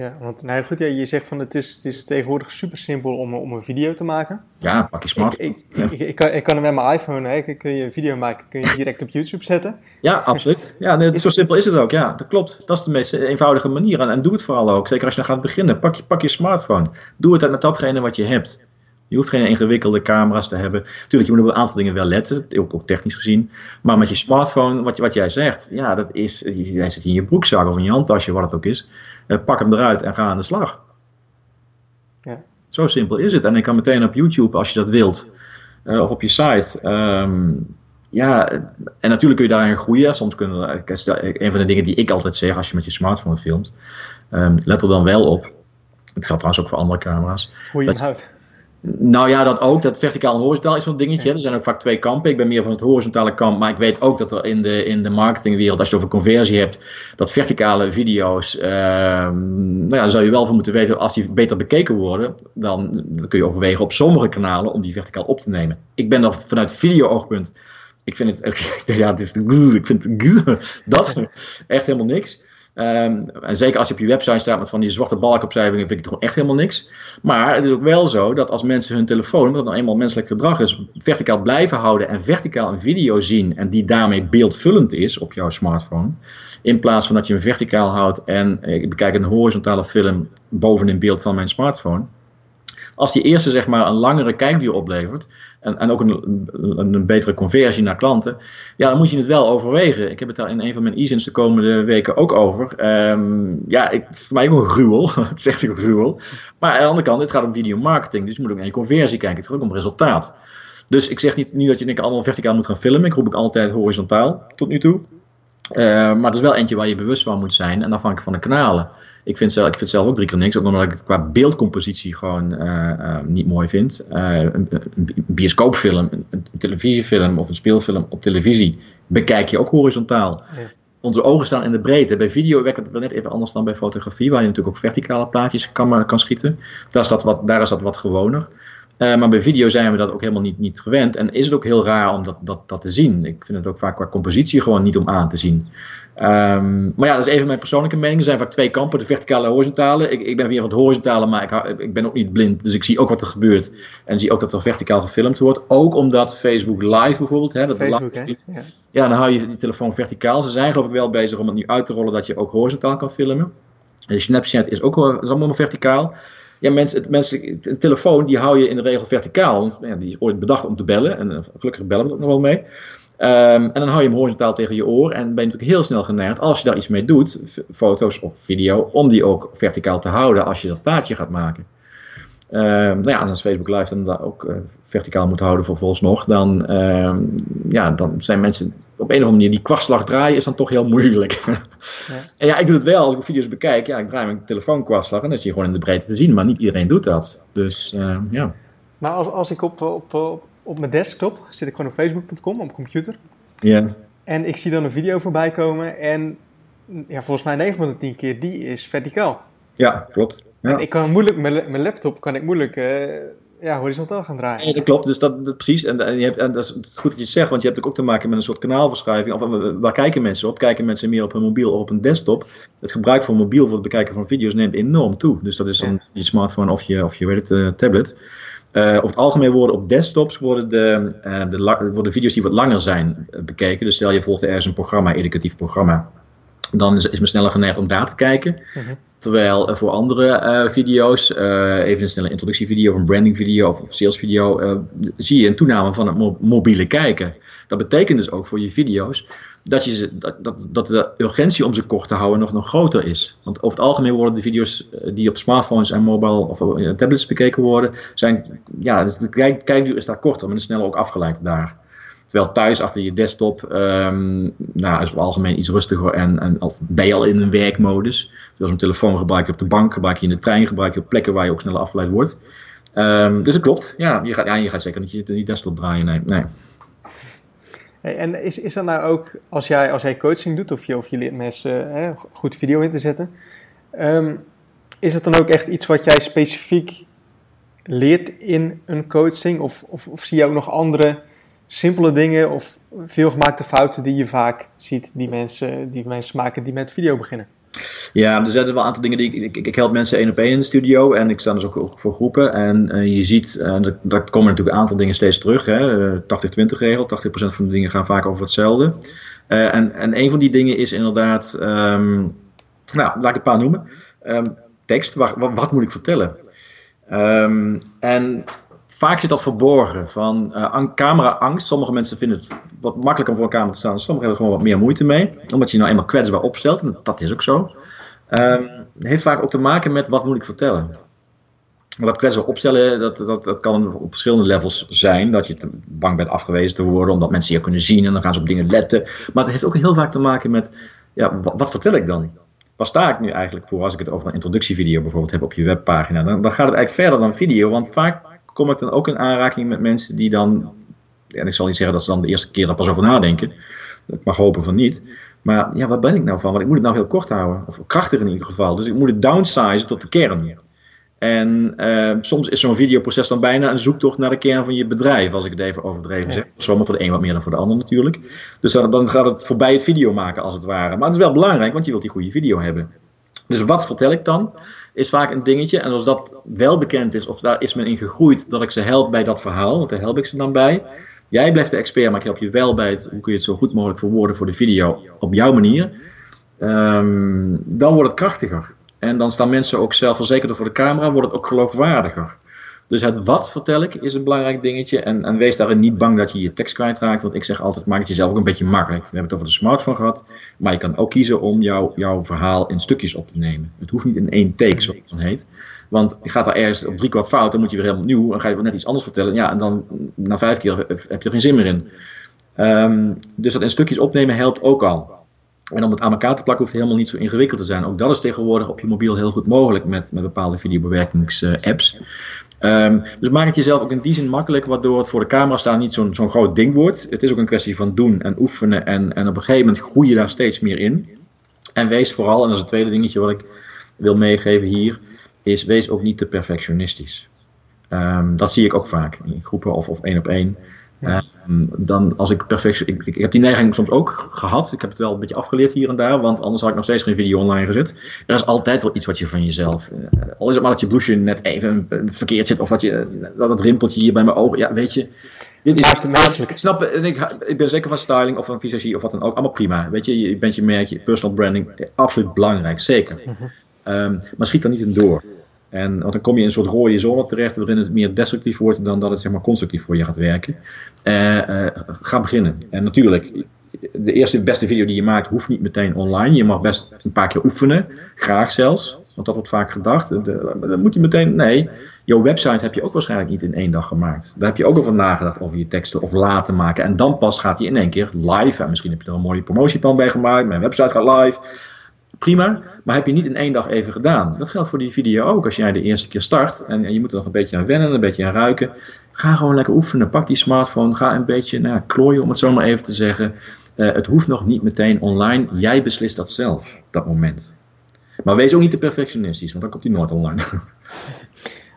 Ja, want nou goed, ja, je zegt van het is, het is tegenwoordig super simpel om, om een video te maken. Ja, pak je smartphone. Ik, ik, ik, ik, kan, ik kan er met mijn iPhone, hè, kun je een video maken, kun je direct op YouTube zetten. Ja, absoluut. Ja, nee, zo simpel is het ook. Ja, dat klopt. Dat is de meest eenvoudige manier. En, en doe het vooral ook. Zeker als je dan gaat beginnen. Pak je, pak je smartphone. Doe het met datgene wat je hebt. Je hoeft geen ingewikkelde camera's te hebben. Tuurlijk, je moet op een aantal dingen wel letten, ook, ook technisch gezien. Maar met je smartphone, wat, wat jij zegt, ja, dat is, jij zit in je broekzak of in je handtasje, wat het ook is. Uh, pak hem eruit en ga aan de slag. Ja. Zo simpel is het. En ik kan meteen op YouTube, als je dat wilt, uh, of op je site. Um, ja, en natuurlijk kun je daarin groeien. Soms kunnen, een van de dingen die ik altijd zeg als je met je smartphone filmt, um, let er dan wel op. Het geldt trouwens ook voor andere camera's. Hoe je hem houdt. Nou ja, dat ook. Dat verticaal en horizontaal is zo'n dingetje. Ja. Er zijn ook vaak twee kampen. Ik ben meer van het horizontale kamp. Maar ik weet ook dat er in de, in de marketingwereld, als je het over conversie hebt, dat verticale video's, uh, nou ja, daar zou je wel van moeten weten, als die beter bekeken worden, dan, dan kun je overwegen op sommige kanalen om die verticaal op te nemen. Ik ben er vanuit video-oogpunt. Ik vind het, ja, het is, ik vind het, dat echt helemaal niks. Um, en zeker als je op je website staat met van die zwarte balkopcijferingen, vind ik het echt helemaal niks. Maar het is ook wel zo dat als mensen hun telefoon, het nou eenmaal menselijk gedrag is, verticaal blijven houden en verticaal een video zien en die daarmee beeldvullend is op jouw smartphone, in plaats van dat je hem verticaal houdt en ik bekijk een horizontale film bovenin beeld van mijn smartphone. Als die eerste zeg maar een langere kijkduur oplevert, en, en ook een, een, een, betere conversie naar klanten, ja, dan moet je het wel overwegen. Ik heb het daar in een van mijn e-zins de komende weken ook over. Um, ja, ik, het voor mij ook een gruwel. het is echt een gruwel. Maar aan de andere kant, het gaat om videomarketing, dus je moet ook naar je conversie kijken. Het gaat ook om resultaat. Dus ik zeg niet nu dat je denk, allemaal verticaal moet gaan filmen. Ik roep ik altijd horizontaal tot nu toe. Uh, maar het is wel eentje waar je bewust van moet zijn en afhankelijk van de kanalen. Ik vind, zelf, ik vind zelf ook drie keer niks, ook omdat ik het qua beeldcompositie gewoon uh, uh, niet mooi vind. Een, bioscoopfilm, een, een, televisiefilm of een speelfilm op televisie bekijk je ook horizontaal. Ja. Onze ogen staan in de breedte. Bij video werkt het wel net even anders dan bij fotografie, waar je natuurlijk ook verticale plaatjes kan, kan schieten. Daar is dat wat, daar is dat wat gewoner. Uh, maar bij video zijn we dat ook helemaal niet, niet gewend. En is het ook heel raar om dat, dat, dat te zien. Ik vind het ook vaak qua compositie gewoon niet om aan te zien. Um, maar ja, dat is even mijn persoonlijke mening. Er zijn vaak twee kampen, de verticale en horizontale. Ik, ik ben weer van het horizontale, maar ik, ik, ben ook niet blind. Dus ik zie ook wat er gebeurt. En zie ook dat er verticaal gefilmd wordt. Ook omdat Facebook Live bijvoorbeeld. Hè, dat Facebook, live, ja. ja, dan hou je die telefoon verticaal. Ze zijn geloof ik wel bezig om het nu uit te rollen dat je ook horizontaal kan filmen. En Snapchat is ook is allemaal verticaal. Ja, mensen, mensen, een telefoon die hou je in de regel verticaal. Want ja, die is ooit bedacht om te bellen. En gelukkig bellen we ook nog wel mee. Um, en dan hou je hem horizontaal tegen je oor en ben je natuurlijk heel snel geneigd, als je daar iets mee doet, foto's of video, om die ook verticaal te houden als je dat plaatje gaat maken. Um, nou ja, en als Facebook Live dan ook uh, verticaal moet houden vervolgens nog, dan, um, ja, dan zijn mensen op een of andere manier die kwartslag draaien is dan toch heel moeilijk. Ja. en ja, ik doe het wel als ik video's bekijk. Ja, ik draai mijn telefoon kwartslag en dan is hij gewoon in de breedte te zien. Maar niet iedereen doet dat. Dus ja. Maar als, als ik op, op, op, op mijn desktop zit ik gewoon op facebook.com, op computer. Ja. En ik zie dan een video voorbij komen en ja, volgens mij 9 van de 10 keer die is verticaal. Ja, klopt. Ja. ik kan moeilijk, mijn, laptop kan ik moeilijk uh, ja, horizontaal gaan draaien. Ja, dat klopt. Dus dat, dat precies. En, en, je hebt, en dat is goed dat je het zegt, want je hebt ook te maken met een soort kanaalverschuiving. Of, eh, waar kijken mensen op? Kijken mensen meer op hun mobiel of op een desktop? Het gebruik van mobiel voor het bekijken van video's neemt enorm toe. Dus dat is dan je smartphone of je, of je weet het, uh, tablet. Uh, over het algemeen worden op desktops worden de, uh, de, worden video's die wat langer zijn bekeken. Dus stel je volgt ergens een programma, educatief programma dan is, is men sneller geneigd om daar te kijken. Mhm. Terwijl voor andere uh, video's, uh, even een snelle introductievideo of een brandingvideo of, of salesvideo, zie je een toename van het mobiele kijken. Dat betekent dus ook voor je video's dat, je, dat, dat, dat de urgentie om ze kort te houden nog, nog groter is. Want over het algemeen worden de video's die op smartphones en mobile of tablets bekeken worden, zijn, ja, de kijk, kijkduur is daar korter, maar is sneller ook afgeleid daar. Terwijl thuis achter je desktop um, nou, is het algemeen iets rustiger en, en of ben je al in een werkmodus. Dus een telefoon gebruik je op de bank, gebruik je in de trein, gebruik je op plekken waar je ook sneller afgeleid wordt. Um, dus dat klopt. Ja, je gaat, ja, je gaat zeker niet je, je desktop draaien. Nee. nee. En is, is dat nou ook, als jij, als jij coaching doet of je, of je leert mensen goed video in te zetten, um, is het dan ook echt iets wat jij specifiek leert in een coaching? Of, of, of zie je ook nog andere simpele dingen of veelgemaakte fouten die je vaak ziet, die mensen, die mensen maken die met video beginnen? Ja, er zijn wel een aantal dingen die ik, ik, ik help mensen één op één in de studio en ik sta dus ook, voor groepen. En uh, je ziet, uh, dat, komen natuurlijk een aantal dingen steeds terug. 80-20 regel, 80% van de dingen gaan vaak over hetzelfde. Uh, en, en een van die dingen is inderdaad, um, nou, laat ik een paar noemen. Um, tekst, wat, wat, moet ik vertellen? Um, en vaak zit dat verborgen. Van uh, camera-angst. Sommige mensen vinden het wat makkelijker om voor een camera te staan. Sommigen hebben er gewoon wat meer moeite mee. Omdat je nou eenmaal kwetsbaar opstelt. En dat is ook zo. Um, heeft vaak ook te maken met wat moet ik vertellen. Dat kwetsbaar opstellen, dat, dat, dat kan op verschillende levels zijn. Dat je bang bent afgewezen te worden, omdat mensen je kunnen zien en dan gaan ze op dingen letten. Maar het heeft ook heel vaak te maken met, ja, wat, wat vertel ik dan? Waar sta ik nu eigenlijk voor als ik het over een introductievideo bijvoorbeeld heb op je webpagina? Dan, dan gaat het eigenlijk verder dan video, want vaak kom ik dan ook in aanraking met mensen die dan, en ik zal niet zeggen dat ze dan de eerste keer er pas over nadenken, ik mag hopen van niet, maar ja, waar ben ik nou van? Want ik moet het nou heel kort houden, of krachtig in ieder geval. Dus ik moet het downsizen tot de kern. En uh, soms is zo'n videoproces dan bijna een zoektocht naar de kern van je bedrijf, als ik het even overdreven zeg. Zomaar voor de een wat meer dan voor de ander natuurlijk. Dus dan, dan gaat het voorbij het video maken als het ware. Maar het is wel belangrijk, want je wilt die goede video hebben. Dus wat vertel ik dan? Is vaak een dingetje. En als dat wel bekend is, of daar is men in gegroeid, dat ik ze help bij dat verhaal, want daar help ik ze dan bij. Jij blijft de expert, maar ik help je wel bij het, hoe kun je het zo goed mogelijk verwoorden voor de video op jouw manier. Um, dan wordt het krachtiger. En dan staan mensen ook zelfverzekerder voor de camera, wordt het ook geloofwaardiger. Dus het wat vertel ik is een belangrijk dingetje. En, en wees daarin niet bang dat je je tekst kwijtraakt. Want ik zeg altijd, maak het jezelf ook een beetje makkelijk. We hebben het over de smartphone gehad. Maar je kan ook kiezen om jouw jouw verhaal in stukjes op te nemen. Het hoeft niet in één take, zoals het dan heet. Want je gaat daar ergens op drie kwart fout, dan moet je weer helemaal nieuw. En ga je weer net iets anders vertellen. Ja, en dan na vijf keer heb je er geen zin meer in. Um, dus dat in stukjes opnemen helpt ook al. En om het aan elkaar te plakken hoeft het helemaal niet zo ingewikkeld te zijn. Ook dat is tegenwoordig op je mobiel heel goed mogelijk met, met bepaalde videobewerkingsapps. Um, dus maak het jezelf ook in die zin makkelijk, waardoor het voor de camera staan niet zo'n zo'n groot ding wordt. Het is ook een kwestie van doen en oefenen en, en op een gegeven moment groei je daar steeds meer in. En wees vooral, en dat is het tweede dingetje wat ik wil meegeven hier, is wees ook niet te perfectionistisch. Um, dat zie ik ook vaak in groepen of, of één op één. Ja. Ehm, dan als ik perfect. Ik, ik, heb die neiging soms ook gehad. Ik heb het wel een beetje afgeleerd hier en daar, want anders had ik nog steeds geen video online gezet. Er is altijd wel iets wat je van jezelf. Uh, al is het maar dat je blouseje net even verkeerd zit, of dat, je, dat het rimpeltje hier bij mijn ogen. Ja, weet je. Dit is te menselijk. Ik snap ik, ik ben zeker van styling of van visagie of wat dan ook. Allemaal prima. Weet je, je bent je merk, je personal branding, absoluut belangrijk, zeker. Mm -hmm. um, maar schiet er niet in door. En, want dan kom je in een soort rode zone terecht waarin het meer destructief wordt dan dat het zeg maar, constructief voor je gaat werken. Uh, uh, ga beginnen. En natuurlijk, de eerste beste video die je maakt hoeft niet meteen online. Je mag best een paar keer oefenen, graag zelfs. Want dat wordt vaak gedacht. Dan moet je meteen, nee, jouw website heb je ook waarschijnlijk niet in één dag gemaakt. Daar heb je ook over nagedacht over je teksten of laten maken. En dan pas gaat die in één keer live. En misschien heb je er een mooie promotieplan bij gemaakt. Mijn website gaat live. Prima, maar heb je niet in één dag even gedaan. Dat geldt voor die video ook. Als jij de eerste keer start en, je moet er nog een beetje aan wennen, een beetje aan ruiken. Ga gewoon lekker oefenen. Pak die smartphone. Ga een beetje nou, klooien, om het zo maar even te zeggen. Uh, het hoeft nog niet meteen online. Jij beslist dat zelf, dat moment. Maar wees ook niet te perfectionistisch, want dan komt hij nooit online.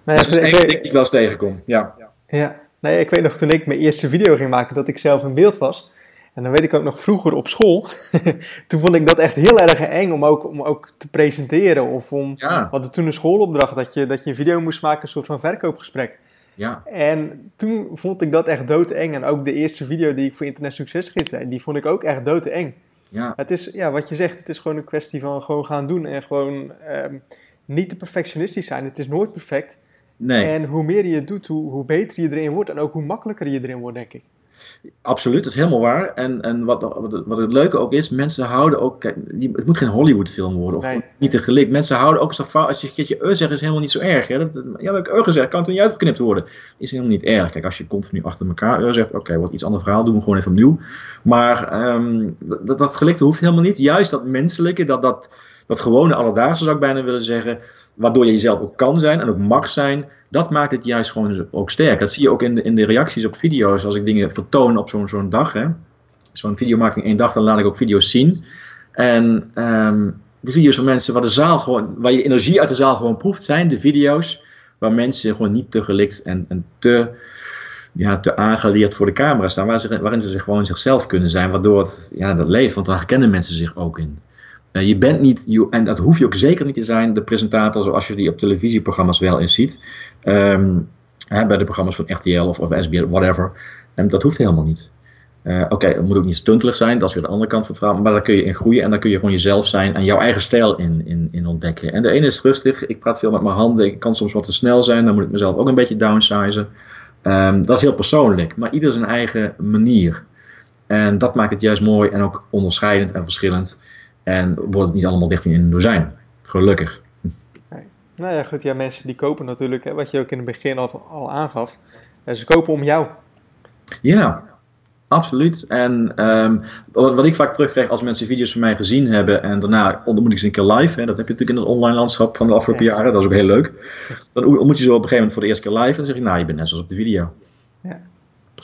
Nee, dat is een ding die ik wel eens tegenkom. Ja. ja. Nee, ik weet nog toen ik mijn eerste video ging maken, dat ik zelf in beeld was. En dan weet ik ook nog vroeger op school. toen vond ik dat echt heel erg eng om ook, om ook te presenteren. Of om, ja. We hadden toen een schoolopdracht dat je, dat je een video moest maken, een soort van verkoopgesprek. Ja. En toen vond ik dat echt doodeng. En ook de eerste video die ik voor Internet Succes gisteren die vond ik ook echt doodeng. Ja. Het is, ja, wat je zegt, het is gewoon een kwestie van gewoon gaan doen en gewoon um, niet te perfectionistisch zijn. Het is nooit perfect. Nee. En hoe meer je het doet, hoe, hoe beter je erin wordt en ook hoe makkelijker je erin wordt, denk ik. Absoluut, dat is helemaal waar. En, en wat, wat, wat het leuke ook is, mensen houden ook. Kijk, het moet geen Hollywood-film worden of niet te gelikt. Mensen houden ook zo Als je een keertje zegt, is helemaal niet zo erg. Hè? Dat, ja, heb ik gezegd, kan het er niet uitgeknipt worden? Is helemaal niet erg. Kijk, als je continu achter elkaar zegt, oké, wat iets ander verhaal, doen we gewoon even opnieuw. Maar um, dat, dat gelikte hoeft helemaal niet. Juist dat menselijke, dat, dat, dat gewone alledaagse zou ik bijna willen zeggen waardoor je jezelf ook kan zijn en ook mag zijn, dat maakt het juist gewoon ook sterk. Dat zie je ook in de, in de reacties op video's, als ik dingen vertoon op zo'n zo'n dag. Zo'n videomarketing één dag, dan laat ik ook video's zien. En um, de video's van mensen waar, de zaal gewoon, waar je energie uit de zaal gewoon proeft, zijn de video's waar mensen gewoon niet te gelikt en, en te, ja, te aangeleerd voor de camera staan, waar ze, waarin ze zich gewoon zichzelf kunnen zijn, waardoor het ja, dat leeft, want daar herkennen mensen zich ook in. Je bent niet, en dat hoef je ook zeker niet te zijn, de presentator zoals je die op televisieprogramma's wel eens ziet. Um, hè, bij de programma's van RTL of, of SBS, whatever. En dat hoeft helemaal niet. Uh, Oké, okay, het moet ook niet stuntelig zijn, dat is weer de andere kant van het verhaal. Maar daar kun je in groeien en daar kun je gewoon jezelf zijn en jouw eigen stijl in, in, in ontdekken. En de ene is rustig, ik praat veel met mijn handen, ik kan soms wat te snel zijn, dan moet ik mezelf ook een beetje downsizen. Um, dat is heel persoonlijk, maar ieder zijn eigen manier. En dat maakt het juist mooi en ook onderscheidend en verschillend. En wordt het niet allemaal dicht in een dozijn. Gelukkig. Nou ja, goed. Ja, mensen die kopen natuurlijk, hè, wat je ook in het begin al, al aangaf. Ze kopen om jou. Ja, absoluut. En um, wat, wat, ik vaak terugkrijg als mensen video's van mij gezien hebben en daarna ontmoet ik ze een keer live. Hè, dat heb je natuurlijk in het online landschap van de afgelopen jaren. Dat is ook heel leuk. Dan ontmoet je ze op een gegeven moment voor de eerste keer live en dan zeg je, nou, je bent net zoals op de video. Ja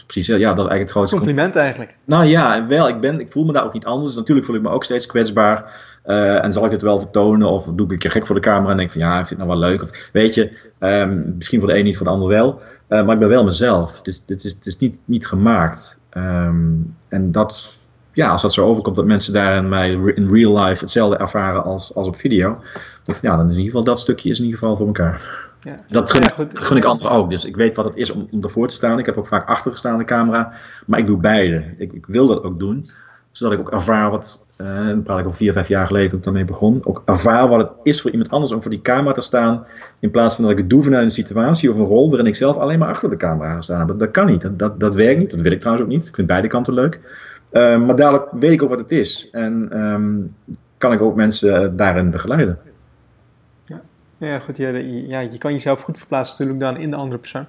precies. Ja, dat is eigenlijk het grootste compliment eigenlijk. Nou ja, wel. Ik, ben, ik voel me daar ook niet anders. Natuurlijk voel ik me ook steeds kwetsbaar. Uh, en zal ik het wel vertonen? Of doe ik een keer gek voor de camera en denk van ja, is dit nou wel leuk? Of, weet je, um, misschien voor de een niet, voor de ander wel. Uh, maar ik ben wel mezelf. Het is, het is, het is niet, niet gemaakt. Um, en dat, ja, als dat zo overkomt dat mensen daar in, mij in real life hetzelfde ervaren als, als op video. Dan, ja, dan is in ieder geval dat stukje is in ieder geval voor elkaar. Ja. Dat gun, ik, gun ik anderen ook. Dus ik weet wat het is om, om ervoor te staan. Ik heb ook vaak achter gestaan de camera. Maar ik doe beide. Ik, ik, wil dat ook doen. Zodat ik ook ervaar wat. Uh, dan praat ik al vier, vijf jaar geleden toen ik daarmee begon. Ook ervaar wat het is voor iemand anders om voor die camera te staan. In plaats van dat ik het doe vanuit een situatie of een rol waarin ik zelf alleen maar achter de camera ga staan. Dat, dat kan niet. Dat, dat, dat werkt niet. Dat wil ik trouwens ook niet. Ik vind beide kanten leuk. Uh, maar dadelijk weet ik ook wat het is. En um, kan ik ook mensen daarin begeleiden. Ja, goed. Ja, ja, je kan jezelf goed verplaatsen natuurlijk dan in de andere persoon.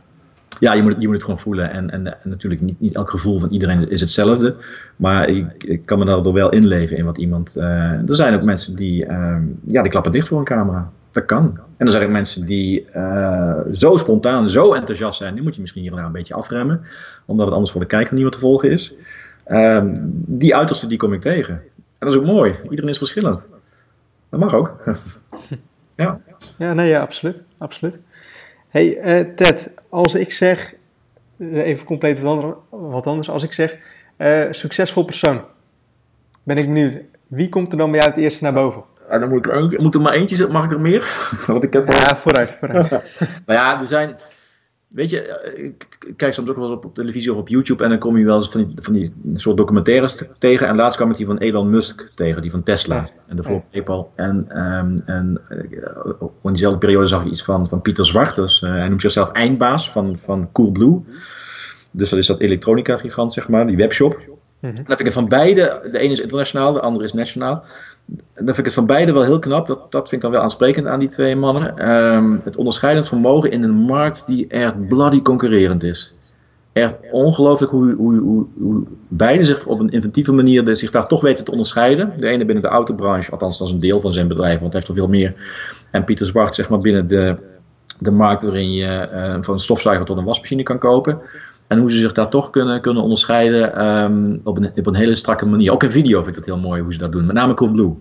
Ja, je moet, je moet het gewoon voelen. En, en, natuurlijk, niet, niet elk gevoel van iedereen is hetzelfde. Maar ik, ik kan me daardoor wel inleven in wat iemand. Uh, er zijn ook mensen die, uh, ja, die klappen dicht voor een camera. Dat kan. En er zijn ook mensen die uh, zo spontaan, zo enthousiast zijn. Die moet je misschien hier en daar een beetje afremmen. Omdat het anders voor de kijker niet meer te volgen is. Ehm, die uiterste die kom ik tegen. En dat is ook mooi. Iedereen is verschillend. Dat mag ook. ja. Ja, nee, ja, absoluut. absoluut. hey, uh, Ted, als ik zeg, eh, even compleet wat anders, als ik zeg uh, succesvol persoon, ben ik benieuwd, wie komt er dan bij jou het eerste naar boven? Ja, dan moet, ik er eentje, moet er maar eentje mag ik er meer? Want ik heb Ja, vooruit, vooruit. nou ja, er zijn, Weet je, eh, ik kijk soms ook wel eens op, op, televisie of op YouTube en dan kom je wel eens van die, van die soort documentaires tegen. En laatst kwam ik die van Elon Musk tegen, die van Tesla en de voor PayPal. En, um, en uh, in diezelfde periode zag je iets van, van Pieter Zwarters. Uh, hij noemt zichzelf eindbaas van, van Coolblue. Dus dat is dat elektronica gigant, zeg maar, die webshop. Mm vind ik van beide, de ene is internationaal, de andere is nationaal. Dan vind ik het van beide wel heel knap. Dat, dat vind ik dan wel aansprekend aan die twee mannen. Ehm, het onderscheidend vermogen in een markt die echt bloody concurrerend is. Echt ongelooflijk hoe, hoe, hoe, hoe beide zich op een inventieve manier zich daar toch weten te onderscheiden. De ene binnen de autobranche, althans dat is een deel van zijn bedrijf, want hij heeft er veel meer. En Pieter Zwart zeg maar binnen de, de markt waarin je uh, van een stofzuiger tot een wasmachine kan kopen. En hoe ze zich daar toch kunnen, kunnen onderscheiden um, op, een, op een hele strakke manier. Ook in video vind ik dat heel mooi hoe ze dat doen. Met name Coolblue.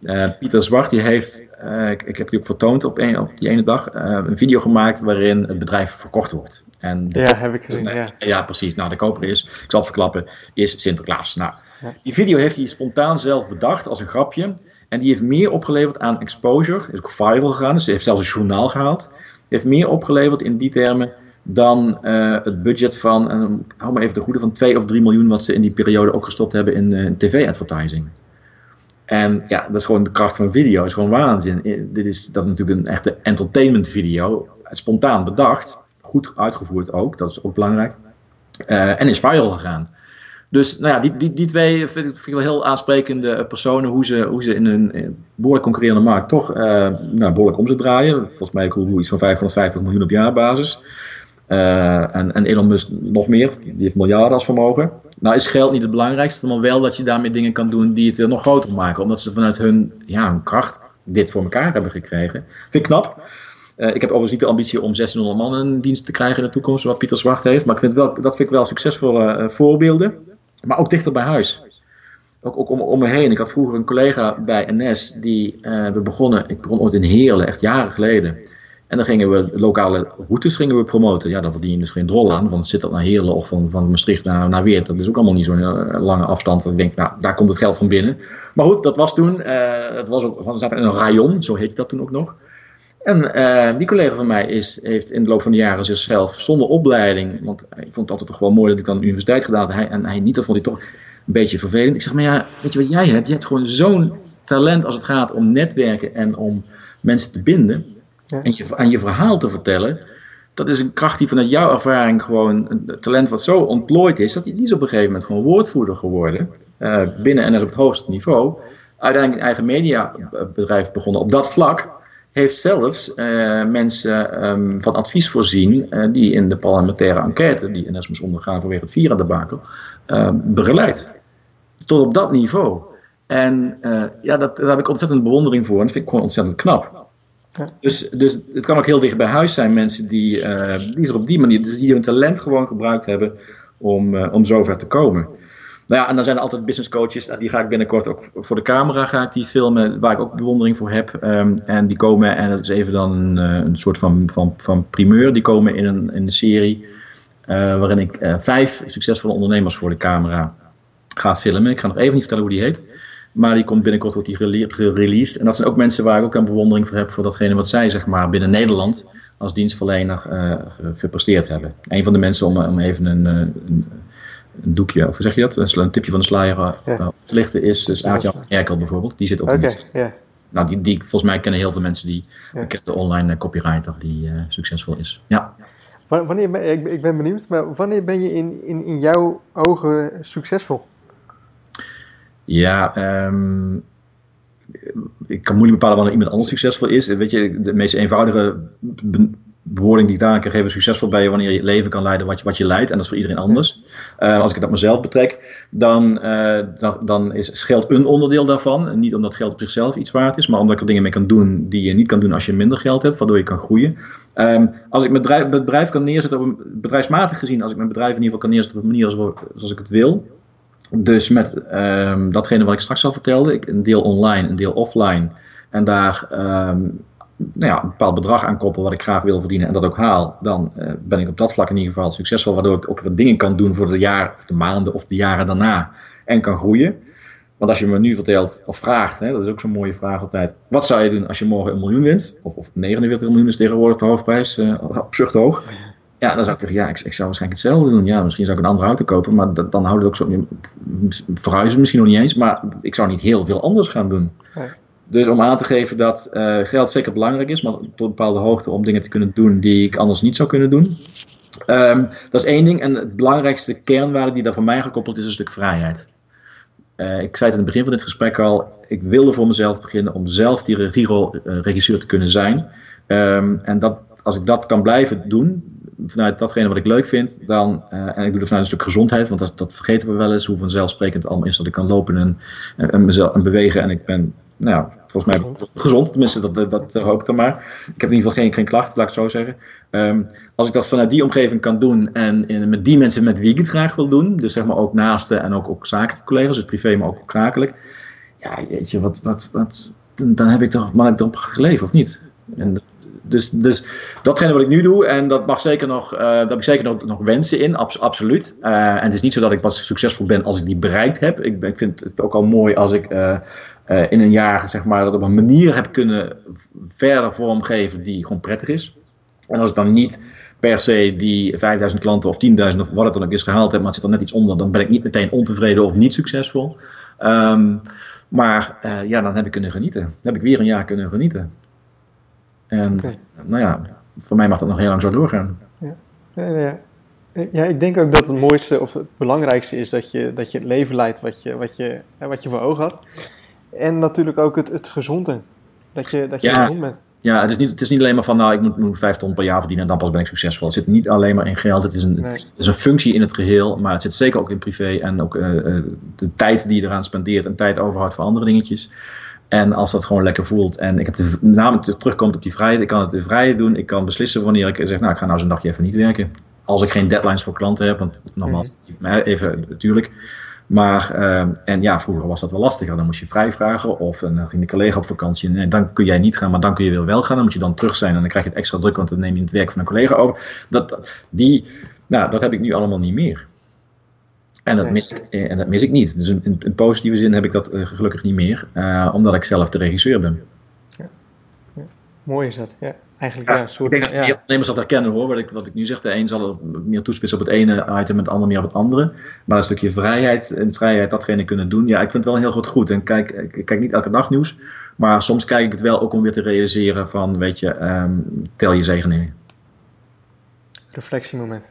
Uh, Pieter Zwart die heeft, uh, ik, ik, heb die ook vertoond op, een, op die ene dag, uh, een video gemaakt waarin het bedrijf verkocht wordt. En de, ja, heb ik gezien. ja. ja, precies. Nou, de koper is, ik zal het verklappen, is Sinterklaas. Nou, ja. die video heeft hij spontaan zelf bedacht als een grapje. En die heeft meer opgeleverd aan exposure. Is ook viral gegaan. Dus ze heeft zelfs een journaal gehaald. Heeft meer opgeleverd in die termen dan uh, het budget van, hou maar even de goede, van 2 of 3 miljoen wat ze in die periode ook gestopt hebben in uh, tv-advertising. En ja, dat is gewoon de kracht van video, is gewoon waanzin. Dit is, dat is natuurlijk een echte entertainment video, spontaan bedacht, goed uitgevoerd ook, dat is ook belangrijk. en is viral gegaan. Dus nou ja, die, die, die twee vind ik, vind wel heel aansprekende personen, hoe ze, hoe ze in een behoorlijk concurrerende markt toch nou, behoorlijk omzet draaien. Volgens mij cool iets van 550 miljoen op jaarbasis. Uh, en, en Elon Musk nog meer, die heeft miljarden als vermogen. Nou is geld niet het belangrijkste, maar wel dat je daarmee dingen kan doen die het weer nog groter maken. Omdat ze vanuit hun, ja, hun kracht dit voor elkaar hebben gekregen. Vind ik knap. Uh, ik heb overigens niet de ambitie om 1600 man in dienst te krijgen in de toekomst, wat Pieter Zwart heeft. Maar ik vind wel, dat vind ik wel succesvolle uh, voorbeelden. Maar ook dichter bij huis. Ook, ook om, om, me heen. Ik had vroeger een collega bij NS, die we begonnen, ik begon ooit in Heerlen, echt jaren geleden. En dan gingen we lokale routes gingen we promoten. Ja, dan verdien je dus geen drol aan. Van zit dat naar Heerlen of van, van Maastricht naar, naar Weert. Dat is ook allemaal niet zo'n uh, lange afstand. Ik denk, nou, daar komt het geld van binnen. Maar goed, dat was toen. Uh, het was ook, we zaten in een rayon, zo heette dat toen ook nog. En uh, die collega van mij is, heeft in de loop van de jaren zichzelf zonder opleiding. Want ik vond het altijd toch wel mooi dat ik dan de universiteit gedaan had. Hij, en hij niet, dat vond hij toch een beetje vervelend. Ik zeg, maar ja, weet je wat jij hebt? Je hebt gewoon zo'n talent als het gaat om netwerken en om mensen te binden. En, je, je verhaal te vertellen, dat is een kracht die vanuit jouw ervaring gewoon een talent wat zo ontplooid is, dat die, is op een gegeven moment gewoon woordvoerder geworden. Uh, binnen en op het hoogste niveau. Uiteindelijk een eigen mediabedrijf begonnen op dat vlak. Heeft zelfs uh, mensen van advies voorzien die in de parlementaire enquête, die NS moest ondergaan vanwege het vieren debakel, begeleid. Tot op dat niveau. En ja, dat, daar heb ik ontzettend bewondering voor en dat vind ik gewoon ontzettend knap. Dus, dus het kan ook heel dicht bij huis zijn, mensen die, uh, die er op die manier, die hun talent gewoon gebruikt hebben om, uh, om zover te komen. Nou ja, en dan zijn er altijd business coaches, die ga ik binnenkort ook voor de camera ga ik die filmen, waar ik ook bewondering voor heb. Um, en die komen, en dat is even dan een, uh, een soort van, van, van primeur, die komen in een, in een serie waarin ik vijf succesvolle ondernemers voor de camera ga filmen. Ik ga nog even niet vertellen hoe die heet. Maar die komt binnenkort wordt die gereleased. En dat zijn ook mensen waar ik ook een bewondering voor heb voor datgene wat zij zeg maar, binnen Nederland als dienstverlener uh, gepresteerd hebben. Een van de mensen, om, om even een, eh, een, een, doekje, of zeg je dat? Een, tipje van de sluier uh, ja. te lichten, is, is Aartjan Erkel bijvoorbeeld. Die zit ook okay, yeah. Nou, die, die, volgens mij kennen heel veel mensen die yeah. bekende online copywriter die succesvol is. Ja. Wanneer ik, ik ben benieuwd, maar wanneer ben je in, in, in jouw ogen succesvol? Ja, um, ik kan moeilijk bepalen wanneer iemand anders succesvol is. Weet je, de meest eenvoudige bewoording die ik daar kan geven, succesvol ben je wanneer je het leven kan leiden wat je, wat je leidt. En dat is voor iedereen anders. Uh, als ik het op mezelf betrek, dan, uh, dan, dan, is geld een onderdeel daarvan. En niet omdat geld op zichzelf iets waard is, maar omdat ik er dingen mee kan doen die je niet kan doen als je minder geld hebt, waardoor je kan groeien. Um, als ik mijn bedrijf, bedrijf, kan neerzetten, op een, bedrijfsmatig gezien, als ik mijn bedrijf in ieder geval kan neerzetten op een manier zoals, zoals ik het wil, dus met um, datgene wat ik straks al vertelde, ik, een deel online, een deel offline. En daar um, nou ja, een bepaald bedrag aan koppel wat ik graag wil verdienen en dat ook haal. Dan uh, ben ik op dat vlak in ieder geval succesvol. Waardoor ik ook wat dingen kan doen voor de, jaar, of de maanden of de jaren daarna. En kan groeien. Want als je me nu vertelt of vraagt, hè, dat is ook zo'n mooie vraag altijd. Wat zou je doen als je morgen een miljoen wint? Of, of 49 miljoen is tegenwoordig de hoofdprijs, uh, op zucht hoog. Ja, dan zou ik zeggen, ja, ik, ik, zou waarschijnlijk hetzelfde doen. Ja, misschien zou ik een andere auto kopen, maar dat, dan houdt het ook zo... Verhuizen misschien nog niet eens, maar ik zou niet heel veel anders gaan doen. Ja. Dus om aan te geven dat uh, geld zeker belangrijk is, maar tot een bepaalde hoogte om dingen te kunnen doen die ik anders niet zou kunnen doen. Ehm, dat is één ding. En het belangrijkste kernwaarde die daar voor mij gekoppeld is, is een stuk vrijheid. Uh, ik zei het in het begin van dit gesprek al. Ik wilde voor mezelf beginnen om zelf die regisseur te kunnen zijn. Um, en dat, als ik dat kan blijven doen, vanuit datgene wat ik leuk vind, dan, uh, en ik doe het vanuit een stuk gezondheid, want dat, dat vergeten we wel eens, hoe vanzelfsprekend het allemaal is dat ik kan lopen en, en, mezelf, en bewegen. En ik ben, nou ja, volgens mij gezond, tenminste, dat, dat, dat, hoop ik dan maar. Ik heb in ieder geval geen, geen klachten, laat ik het zo zeggen. Um, als ik dat vanuit die omgeving kan doen en in, met die mensen met wie ik het graag wil doen, dus zeg maar ook naasten en ook, ook zakelijke collega's, dus privé, maar ook zakelijk. Ja, weet je, wat, wat, wat, dan heb ik toch, maar ik toch een prachtig leven, of niet? En dus, dus datgene wat ik nu doe, en dat mag zeker nog, uh, daar heb ik zeker nog, wensen in, absoluut. Uh, en het is niet zo dat ik pas succesvol ben als ik die bereikt heb. Ik, ik vind het ook al mooi als ik uh, in een jaar, zeg maar, dat op een manier heb kunnen verder vormgeven die gewoon prettig is. En als ik dan niet per se die 5000 klanten of 10.000 of wat het dan ook is gehaald heb, maar het zit dan net iets onder, dan ben ik niet meteen ontevreden of niet succesvol. Um, maar ja, dan heb ik kunnen genieten. Dan heb ik weer een jaar kunnen genieten. En nou ja, voor mij mag dat nog heel lang zo doorgaan. Ja. Ja, ja. ja, ik denk ook dat het mooiste of het belangrijkste is dat je, dat je het leven leidt wat je, wat, je, wat je voor ogen had. En natuurlijk ook het, het gezonde. Dat je, dat je gezond bent. Ja, het is, niet, het is niet alleen maar van, nou, ik moet, moet vijf ton per jaar verdienen en dan pas ben ik succesvol. Het zit niet alleen maar in geld, het is een, het is een functie in het geheel, maar het zit zeker ook in privé en ook uh, de tijd die je eraan spendeert en tijd overhoudt voor andere dingetjes. En als dat gewoon lekker voelt. En ik heb de, namelijk terugkomt op die vrijheid. Ik kan het de vrijheid doen. Ik kan beslissen wanneer ik zeg, nou, ik ga nou zo'n dagje even niet werken. Als ik geen deadlines voor klanten heb. Want nogmaals, mm. even natuurlijk. Maar, uh, en ja, vroeger was dat wel lastiger. Dan moest je vrij vragen. Of dan ging de collega op vakantie. En dan kun jij niet gaan, maar dan kun je weer wel gaan. Dan moet je dan terug zijn. En dan krijg je het extra druk, want dan neem je het werk van een collega over. Dat, die, nou, dat heb ik nu allemaal niet meer. En dat, mis ik, eh, en dat mis ik niet. Dus in, in positieve zin heb ik dat uh, gelukkig niet meer, uh, omdat ik zelf de regisseur ben. Ja. ja. Mooi is dat, ja. Eigenlijk, ja, ja soort, ik denk dat ja. ondernemers dat herkennen hoor, wat ik, wat ik nu zeg. De een zal meer toespitsen op het ene item en de ander meer op het andere. Maar een stukje vrijheid en vrijheid datgene kunnen doen, ja, ik vind het wel heel goed goed. En kijk, ik kijk niet elke dag nieuws, maar soms kijk ik het wel ook om weer te realiseren van, weet je, um, tel je zegen in. Reflectiemoment.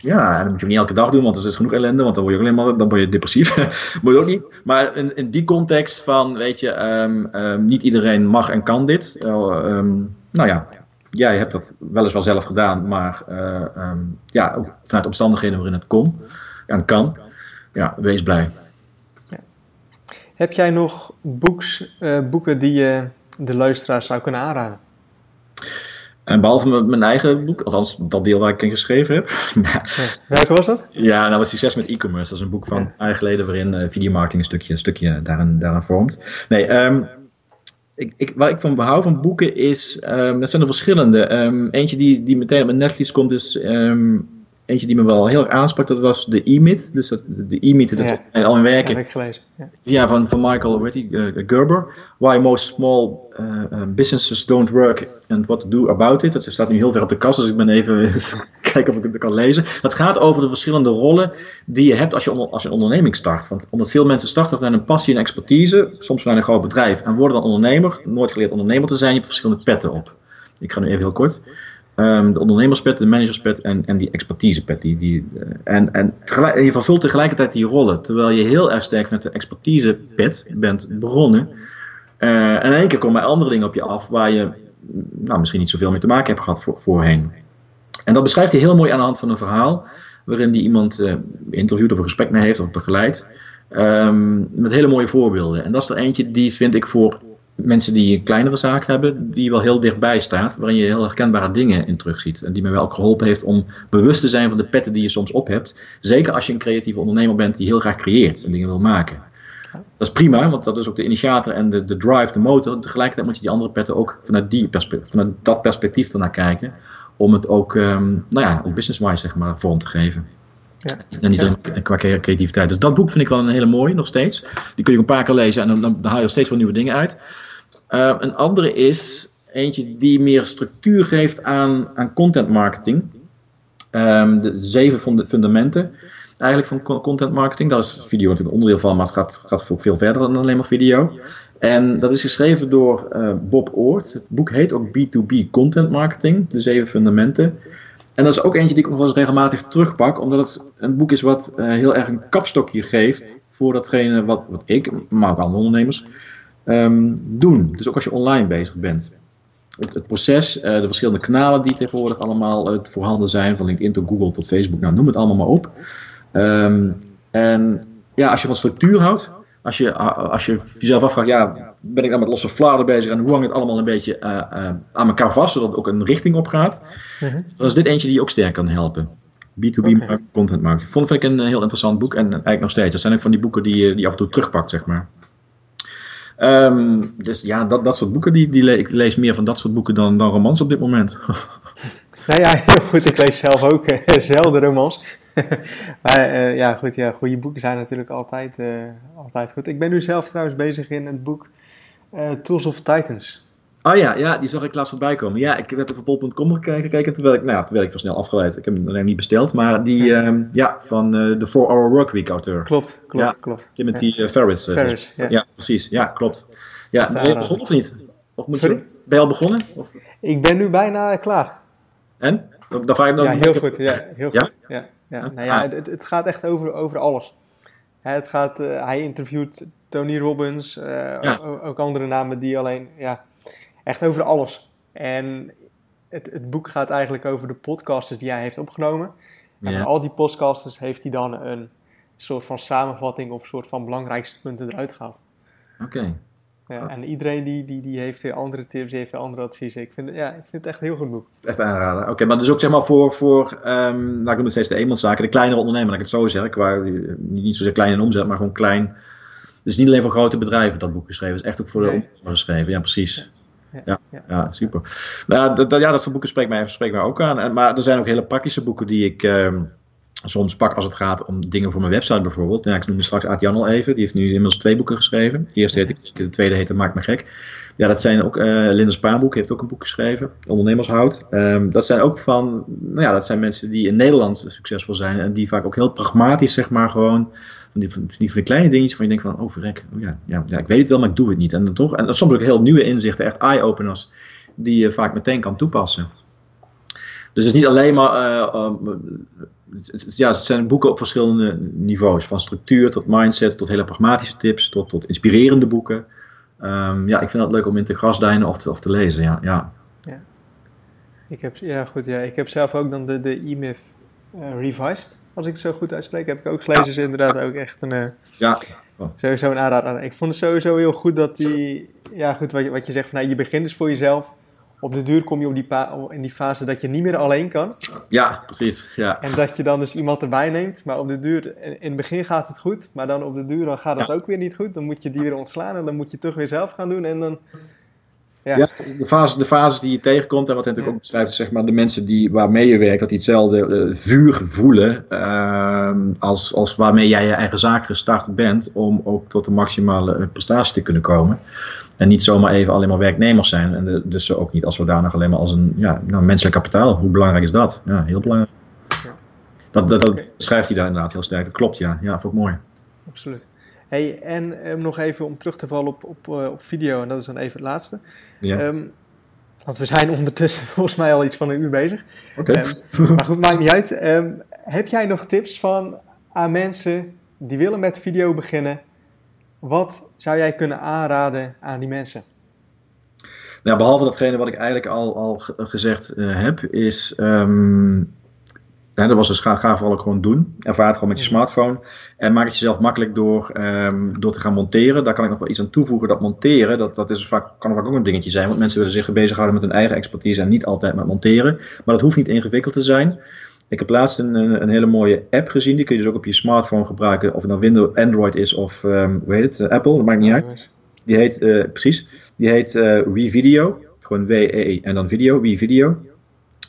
Ja, dat moet je niet elke dag doen, want er is genoeg ellende, want dan word je alleen maar, dan word je depressief. moet je ook niet. Maar in, in die context van, weet je, um, um, niet iedereen mag en kan dit. Um, nou ja, jij hebt dat weliswaar zelf gedaan, maar uh, ja, ook vanuit omstandigheden waarin het kon en kan. Ja, wees blij. Ja. Heb jij nog boeks, uh, boeken die je de luisteraars zou kunnen aanraden? En behalve mijn eigen boek, althans dat deel waar ik in geschreven heb. Welke was dat? Ja, nou was Succes met e-commerce. Dat is een boek van ja. geleden waarin uh, videomarketing een stukje, een stukje daarin, daarin vormt. Nee, um, ik, ik, waar ik van behoud van boeken is, um, dat zijn er verschillende. Um, eentje die, die meteen op mijn netvlies komt is eentje die me wel heel erg aansprak, dat was de E-Myth. Dus dat, de E-Myth, dat ja. al in werken. Ja, heb ik gelezen. Ja, ja van, van Michael je, uh, Gerber. Why most small uh, businesses don't work and what to do about it. Dat staat nu heel ver op de kast, dus ik ben even kijken of ik het kan lezen. Dat gaat over de verschillende rollen die je hebt als je, onder, als je een onderneming start. Want omdat veel mensen starten vanuit een passie en expertise, soms vanuit een groot bedrijf, en worden dan ondernemer, nooit geleerd ondernemer te zijn, je hebt verschillende petten op. Ik ga nu even heel kort. Um, de ondernemerspet, de managerspet en, en die expertisepet. Die, die, uh, en en je vervult tegelijkertijd die rollen. Terwijl je heel erg sterk met de expertisepet bent begonnen. Uh, en in één keer komen andere dingen op je af waar je nou, misschien niet zoveel mee te maken hebt gehad voor, voorheen. En dat beschrijft hij heel mooi aan de hand van een verhaal. Waarin die iemand interviewt of een gesprek mee heeft of begeleidt. Um, met hele mooie voorbeelden. En dat is er eentje die vind ik voor mensen die een kleinere zaak hebben, die wel heel dichtbij staat, waarin je heel herkenbare dingen in terugziet. En die me wel geholpen heeft om bewust te zijn van de petten die je soms op hebt. Zeker als je een creatieve ondernemer bent die heel graag creëert en dingen wil maken. Dat is prima, want dat is ook de initiator en de, de drive, de motor. Tegelijkertijd moet je die andere petten ook vanuit, die perspectief, vanuit dat perspectief ernaar kijken. Om het ook, um, nou ja, ook business-wise zeg maar, vorm te geven. Ja. En niet ja. qua creativiteit. Dus dat boek vind ik wel een hele mooie, nog steeds. Die kun je een paar keer lezen en dan, dan, dan haal je steeds wel nieuwe dingen uit. Uh, een andere is eentje die meer structuur geeft aan, aan content marketing. Um, de zeven fundamenten eigenlijk van content marketing. Daar is video natuurlijk onderdeel van, maar het gaat, gaat veel verder dan alleen maar video. En dat is geschreven door uh, Bob Oort. Het boek heet ook B2B Content Marketing, de zeven fundamenten. En dat is ook eentje die ik nog wel eens regelmatig terugpak, omdat het een boek is wat uh, heel erg een kapstokje geeft voor datgene wat, wat ik, maar ook andere ondernemers, um, doen. Dus ook als je online bezig bent. Het, het proces, uh, de verschillende kanalen die tegenwoordig allemaal uh, voorhanden zijn, van LinkedIn tot Google tot Facebook, nou noem het allemaal maar op. Um, en ja, als je van structuur houdt, als je, als je jezelf afvraagt, ja, ben ik dan met losse fladen bezig en hoe hangt het allemaal een beetje uh, uh, aan elkaar vast, zodat het ook een richting op gaat, uh -huh. dan is dit eentje die je ook sterk kan helpen. B2B okay. content marketing. Vond ik een heel interessant boek en eigenlijk nog steeds. Dat zijn ook van die boeken die, die je af en toe terugpakt, zeg maar. Um, dus ja, dat, dat soort boeken, die, die ik lees meer van dat soort boeken dan, dan romans op dit moment. nou ja, heel goed. Ik lees zelf ook zelden romans. maar uh, ja, goed, ja, goede boeken zijn natuurlijk altijd, uh, altijd goed. Ik ben nu zelf trouwens bezig in het boek Tools of Titans. Oh ja, ja, die zag ik laatst voorbij komen. Ja, ik heb even bol.com gekeken, terwijl ik, nou ja, terwijl ik was snel afgeleid. Ik heb hem nog niet besteld, maar die, ja, um, ja van de 4-Hour Workweek auteur. Klopt, klopt, ja, klopt. Timothy ja. Ferris. Ferris ja. ja. precies. Ja, klopt. Ja, ben je begonnen of niet? Of moet Sorry? Je, ben je al begonnen? Of? Ik ben nu bijna klaar. En? Dan vraag ik dan ja, heel goed. Ja, heel goed. Ja? Ja, nou ja, het, het gaat echt over, over alles. Het gaat, hij interviewt Tony Robbins, ook, andere namen die alleen, ja, echt over alles. En het, het boek gaat eigenlijk over de podcasters die hij heeft opgenomen. En ja. van al die podcasters heeft hij dan een soort van samenvatting of soort van belangrijkste punten eruit gehaald. Oké. Okay. Ja, en iedereen die, die, die heeft weer andere tips, die heeft weer andere adviezen. Ik vind, ja, ik vind het echt een heel goed boek. Echt aanraden. Oké, okay, maar dus ook zeg maar voor, voor um, nou ik noem het steeds de eenmanszaken, de kleinere ondernemer, laat ik het zo zeggen. Waar, niet zozeer klein in omzet, maar gewoon klein. Dus niet alleen voor grote bedrijven dat boek geschreven, het is echt ook voor de nee. ondernemer geschreven. Ja, precies. Ja, ja, super. Nou, dat, dat, ja, dat soort boeken spreekt mij, spreekt mij ook aan. En, maar er zijn ook hele praktische boeken die ik... Um, soms pak als het gaat om dingen voor mijn website bijvoorbeeld. Ja, ik noemde straks Aart-Jan al even. Die heeft nu inmiddels twee boeken geschreven. De eerste heet ik, de tweede heette Maak me gek. Ja, dat zijn ook, uh, Linda Spaanboek heeft ook een boek geschreven. Ondernemershout. Um, dat zijn ook van, nou ja, dat zijn mensen die in Nederland succesvol zijn. En die vaak ook heel pragmatisch, zeg maar, gewoon... Van die, van die, kleine dingetjes van je denkt van, oh verrek, oh ja, ja, ja, ik weet het wel, maar ik doe het niet. En dan toch, en soms ook heel nieuwe inzichten, echt eye-openers, die je vaak meteen kan toepassen. Dus het is niet alleen maar uh, ja, het zijn boeken op verschillende niveaus. Van structuur tot mindset, tot hele pragmatische tips, tot, tot inspirerende boeken. Um, ja, ik vind het leuk om in te grasduinen of te, of te lezen. Ja, ja. ja. Ik heb, ja, goed, ja. Ik heb zelf ook dan de, de E-Myth uh, Revised, als ik het zo goed uitspreek. Heb ik ook gelezen. Is inderdaad ook echt een, uh, ja. Oh. sowieso een aanrader. Ik vond het sowieso heel goed dat die, ja goed, wat je, wat je zegt, van, nou, je begint dus voor jezelf op de duur kom je op die in die fase dat je niet meer alleen kan. Ja, precies. Ja. En dat je dan dus iemand erbij neemt. Maar op de duur, in het begin gaat het goed. Maar dan op de duur dan gaat het ja. ook weer niet goed. Dan moet je die weer ontslaan en dan moet je het toch weer zelf gaan doen. En dan... Ja, ja de, fase, de fases die je tegenkomt en wat hij natuurlijk ook beschrijft, zeg maar de mensen die, waarmee je werkt, dat die hetzelfde uh, vuur voelen uh, als, als waarmee jij je eigen zaak gestart bent, om ook tot de maximale prestatie te kunnen komen. En niet zomaar even alleen maar werknemers zijn. En de, dus ook niet als zodanig alleen maar als een ja, nou, menselijk kapitaal. Hoe belangrijk is dat? Ja, heel belangrijk. Ja. Dat, dat, dat schrijft hij daar inderdaad heel sterk. Dat klopt, ja. Ja, vond ik mooi. Absoluut. Hey, en um, nog even om terug te vallen op, op, uh, op video, en dat is dan even het laatste. Ja. Um, want we zijn ondertussen volgens mij al iets van een uur bezig. Oké. Okay. Um, maar goed, maakt niet uit. heb jij nog tips van aan mensen die willen met video beginnen? Wat zou jij kunnen aanraden aan die mensen? Nou, behalve datgene wat ik eigenlijk al, al gezegd uh, heb, is. Um, ja, dat was dus ga, ga vooral ook gewoon doen. Ervaar het gewoon met je smartphone. En maak het jezelf makkelijk door, um, door te gaan monteren. Daar kan ik nog wel iets aan toevoegen. Dat monteren, dat, dat is vaak, kan vaak ook een dingetje zijn. Want mensen willen zich bezighouden met hun eigen expertise en niet altijd met monteren. Maar dat hoeft niet ingewikkeld te zijn. Ik heb laatst een, een, hele mooie app gezien. Die kun je dus ook op je smartphone gebruiken. Of het nou Windows, Android is of um, hoe heet het? Apple, dat maakt niet uit. Die heet, uh, precies, die heet uh, WeVideo. Gewoon W-E en dan video, WeVideo.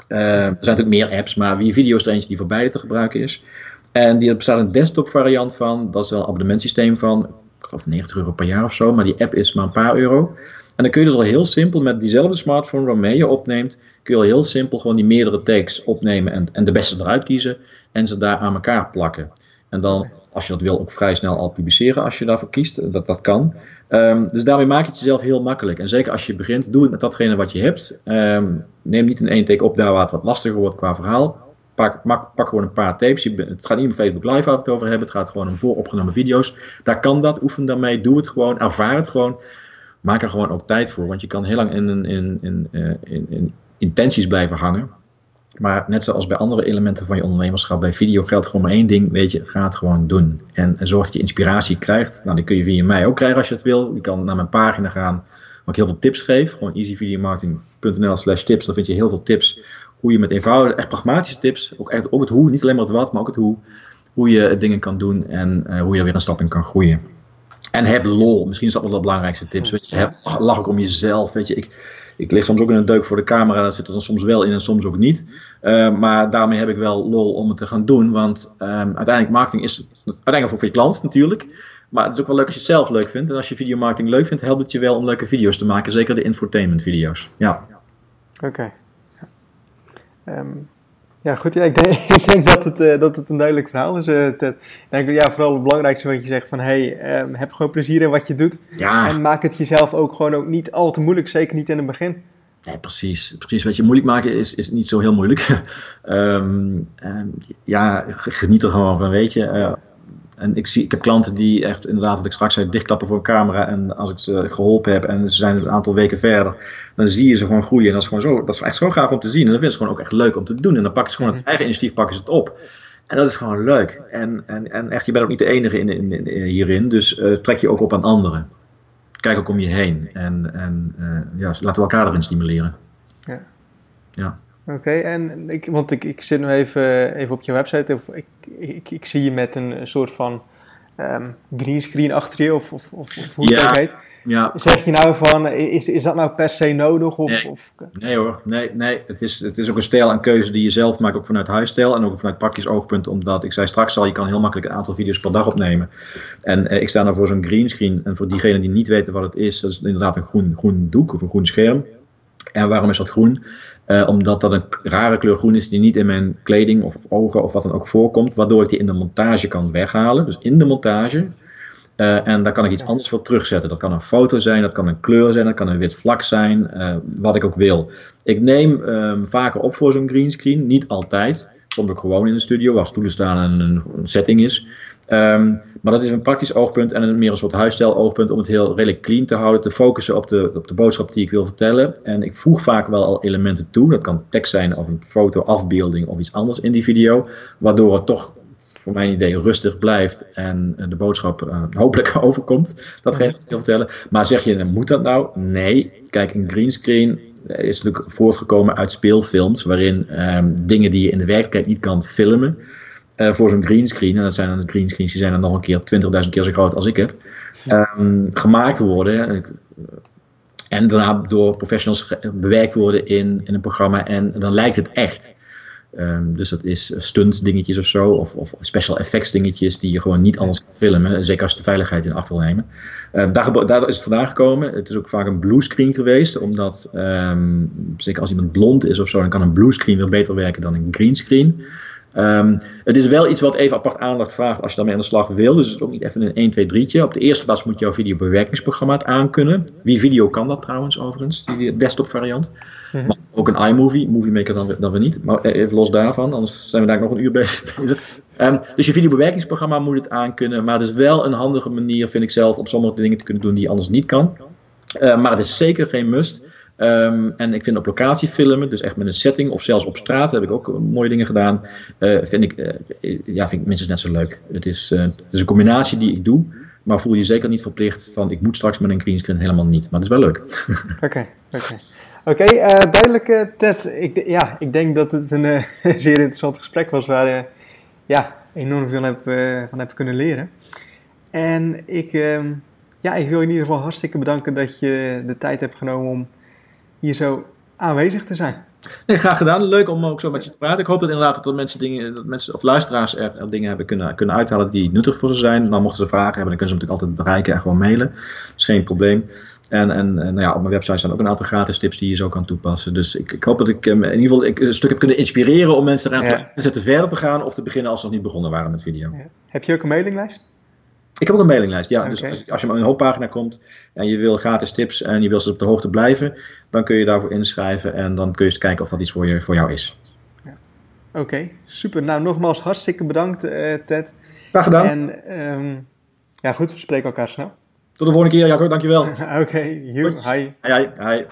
Uh, er zijn natuurlijk meer apps, maar WeVideo is er eentje die voor beide te gebruiken is. En die bestaat een desktop variant van. Dat is wel een abonnementsysteem van, ik geloof 90 euro per jaar of zo. Maar die app is maar een paar euro. En dan kun je dus al heel simpel met diezelfde smartphone waarmee je opneemt, kun je al heel simpel gewoon die meerdere takes opnemen en, en de beste eruit kiezen en ze daar aan elkaar plakken. En dan, als je dat wil, ook vrij snel al publiceren als je daarvoor kiest. Dat, dat kan. Ehm, dus daarmee maak je het jezelf heel makkelijk. En zeker als je begint, doe het met datgene wat je hebt. Ehm, neem niet in één take op daar waar het wat lastiger wordt qua verhaal. Pak, pak, gewoon een paar tapes. Je, het gaat niet om Facebook Live waar we het over hebben. Het gaat gewoon om vooropgenomen video's. Daar kan dat. Oefen daarmee. Doe het gewoon. Ervaar het gewoon. Maak er gewoon ook tijd voor. Want je kan heel lang in, in, in, eh, in intenties blijven hangen. Maar net zoals bij andere elementen van je ondernemerschap, bij video geldt gewoon maar één ding, weet je, ga het gewoon doen. En, zorg dat je inspiratie krijgt. Nou, die kun je via mij ook krijgen als je het wil. Je kan naar mijn pagina gaan, waar ik heel veel tips geef. Gewoon easyvideomarketing.nl slash tips. Daar vind je heel veel tips hoe je met eenvoudige, echt pragmatische tips, ook, echt, ook het hoe, niet alleen maar het wat, maar ook het hoe, hoe je dingen kan doen en uh, hoe je er weer een stap in kan groeien. En heb lol. Misschien is dat wel de belangrijkste tips. Weet je. Heb, lach ook om jezelf. Weet je. Ik, ik lig soms ook in een deuk voor de camera. Dat zit er dan soms wel in en soms ook niet. Uh, maar daarmee heb ik wel lol om het te gaan doen. Want um, uiteindelijk marketing is uiteindelijk ook voor je klant natuurlijk. Maar het is ook wel leuk als je het zelf leuk vindt. En als je videomarketing leuk vindt, helpt het je wel om leuke video's te maken. Zeker de infotainment video's. Ja. Oké. Um, ja, goed. Ja, ik, denk, ik denk dat het, uh, dat het een duidelijk verhaal is, uh, Ted. Denk ja, vooral het belangrijkste wat je zegt van... hey, um, heb gewoon plezier in wat je doet. Ja. En maak het jezelf ook gewoon ook niet al te moeilijk. Zeker niet in het begin. Nee, precies. Precies. Wat je moeilijk maken is, is niet zo heel moeilijk. um, ja, geniet er gewoon van, weet je. Uh, en ik, zie, ik heb klanten die echt, inderdaad, wat ik straks zei, dichtklappen voor een camera. En als ik ze geholpen heb en ze zijn een aantal weken verder, dan zie je ze gewoon groeien. En dat is gewoon zo, dat is echt zo gaaf om te zien. En dan vinden ze gewoon ook echt leuk om te doen. En dan pakken ze gewoon het eigen initiatief, pakken ze het op. En dat is gewoon leuk. En, en, en echt, je bent ook niet de enige in, in, in hierin. Dus uh, trek je ook op aan anderen. Kijk ook om je heen. En, en uh, ja, laten we elkaar erin stimuleren. Ja. ja. Oké, en ik, want ik, ik zit nu even, even op je website. Of ik, ik, ik zie je met een soort van um, greenscreen achter je, of, of, of, hoe het ook heet. Ja. Zeg je nou van, is, is dat nou per se nodig? Of, nee, of? nee hoor, nee, nee. Het, is, het is ook een stijl en keuze die je zelf maakt, ook vanuit huisstijl en ook vanuit praktisch oogpunt. Omdat, ik zei straks al, je kan heel makkelijk een aantal video's per dag opnemen. En eh, ik sta nou voor zo'n greenscreen. En voor diegenen die niet weten wat het is, dat is inderdaad een groen, groen doek of een groen scherm. En waarom is dat groen? Uh, omdat dat een rare kleur groen is die niet in mijn kleding of ogen of wat dan ook voorkomt. Waardoor ik die in de montage kan weghalen. Dus in de montage. Uh, en daar kan ik iets anders voor terugzetten. Dat kan een foto zijn, dat kan een kleur zijn, dat kan een wit vlak zijn. Uh, wat ik ook wil. Ik neem um, vaker op voor zo'n greenscreen. Niet altijd. Soms ook gewoon in de studio waar stoelen staan en een, een setting is. Um, maar dat is een praktisch oogpunt en een, meer een soort huisstijl oogpunt om het heel redelijk clean te houden, te focussen op de, op de boodschap die ik wil vertellen. En ik voeg vaak wel al elementen toe. Dat kan tekst zijn of een foto, afbeelding of iets anders in die video. Waardoor het toch, voor mijn idee, rustig blijft en de boodschap uh, hopelijk overkomt. Dat ik wil vertellen. Maar zeg je, moet dat nou? Nee. Kijk, een greenscreen is natuurlijk voortgekomen uit speelfilms, waarin um, dingen die je in de werkelijkheid niet kan filmen uh, voor zo'n greenscreen, en dat zijn dan de greenscreens die zijn dan nog een keer 20.000 keer zo groot als ik heb, um, gemaakt worden. En daarna door professionals bewerkt worden in, in een programma en dan lijkt het echt. Um, dus dat is stunt dingetjes of zo, of, of, special effects dingetjes die je gewoon niet anders kan filmen, zeker als je de veiligheid in acht wil nemen. Uh, daar, daar, is het vandaan gekomen. Het is ook vaak een bluescreen geweest, omdat um, zeker als iemand blond is of zo, dan kan een bluescreen weer beter werken dan een greenscreen. Um, het is wel iets wat even apart aandacht vraagt als je daarmee aan de slag wil. Dus het is ook niet even een 1, 2, 3'tje. Op de eerste plaats moet jouw videobewerkingsprogramma het aankunnen. Wie video kan dat trouwens overigens, die desktop variant. Mm -hmm. ook een iMovie, Movie Maker dan, dan we niet. Maar even los daarvan, anders zijn we daar nog een uur bezig. Um, dus je videobewerkingsprogramma moet het aankunnen. Maar het is wel een handige manier, vind ik zelf, om sommige dingen te kunnen doen die je anders niet kan. Uh, maar het is zeker geen must. Um, en ik vind op locatie filmen, dus echt met een setting of zelfs op straat, heb ik ook mooie dingen gedaan. Uh, vind, ik, uh, ja, vind ik minstens net zo leuk. Het is, het is een combinatie die ik doe, maar voel je zeker niet verplicht van ik moet straks met een greenscreen helemaal niet. Maar het is wel leuk. Oké, oké. Oké, duidelijk Ted. Ik, ja, ik denk dat het een zeer interessant gesprek was waar je ja, enorm veel heb, van heb kunnen leren. En ik, ehm, ja, ik wil in ieder geval hartstikke bedanken dat je de tijd hebt genomen om hier zo aanwezig te zijn. Nee, graag gedaan. Leuk om ook zo met je te praten. Ik hoop dat inderdaad dat mensen dingen, dat mensen of luisteraars er, dingen hebben kunnen, kunnen uithalen die nuttig voor ze zijn. Dan mochten ze vragen hebben, dan kunnen ze natuurlijk altijd bereiken en gewoon mailen. Dat is geen probleem. En, en, nou ja, op mijn website staan ook een aantal gratis tips die je zo kan toepassen. Dus ik, ik hoop dat ik in ieder geval een stuk heb kunnen inspireren om mensen eraan te zetten verder te gaan of te beginnen als ze nog niet begonnen waren met video. Ja. Heb je ook een mailinglijst? Ik heb ook een mailinglijst, ja. Dus als, als, je op een hoofdpagina komt en je wil gratis tips en je wil ze op de hoogte blijven, dan kun je daarvoor inschrijven en dan kun je eens kijken of dat iets voor, je, voor jou is. Ja. Oké, super. Nou, nogmaals hartstikke bedankt, uh, Ted. Graag gedaan. En um, ja, goed, we spreken elkaar snel. Tot de volgende keer, Jacco. Dankjewel. Oké, okay, hi. Hi, hi, hi.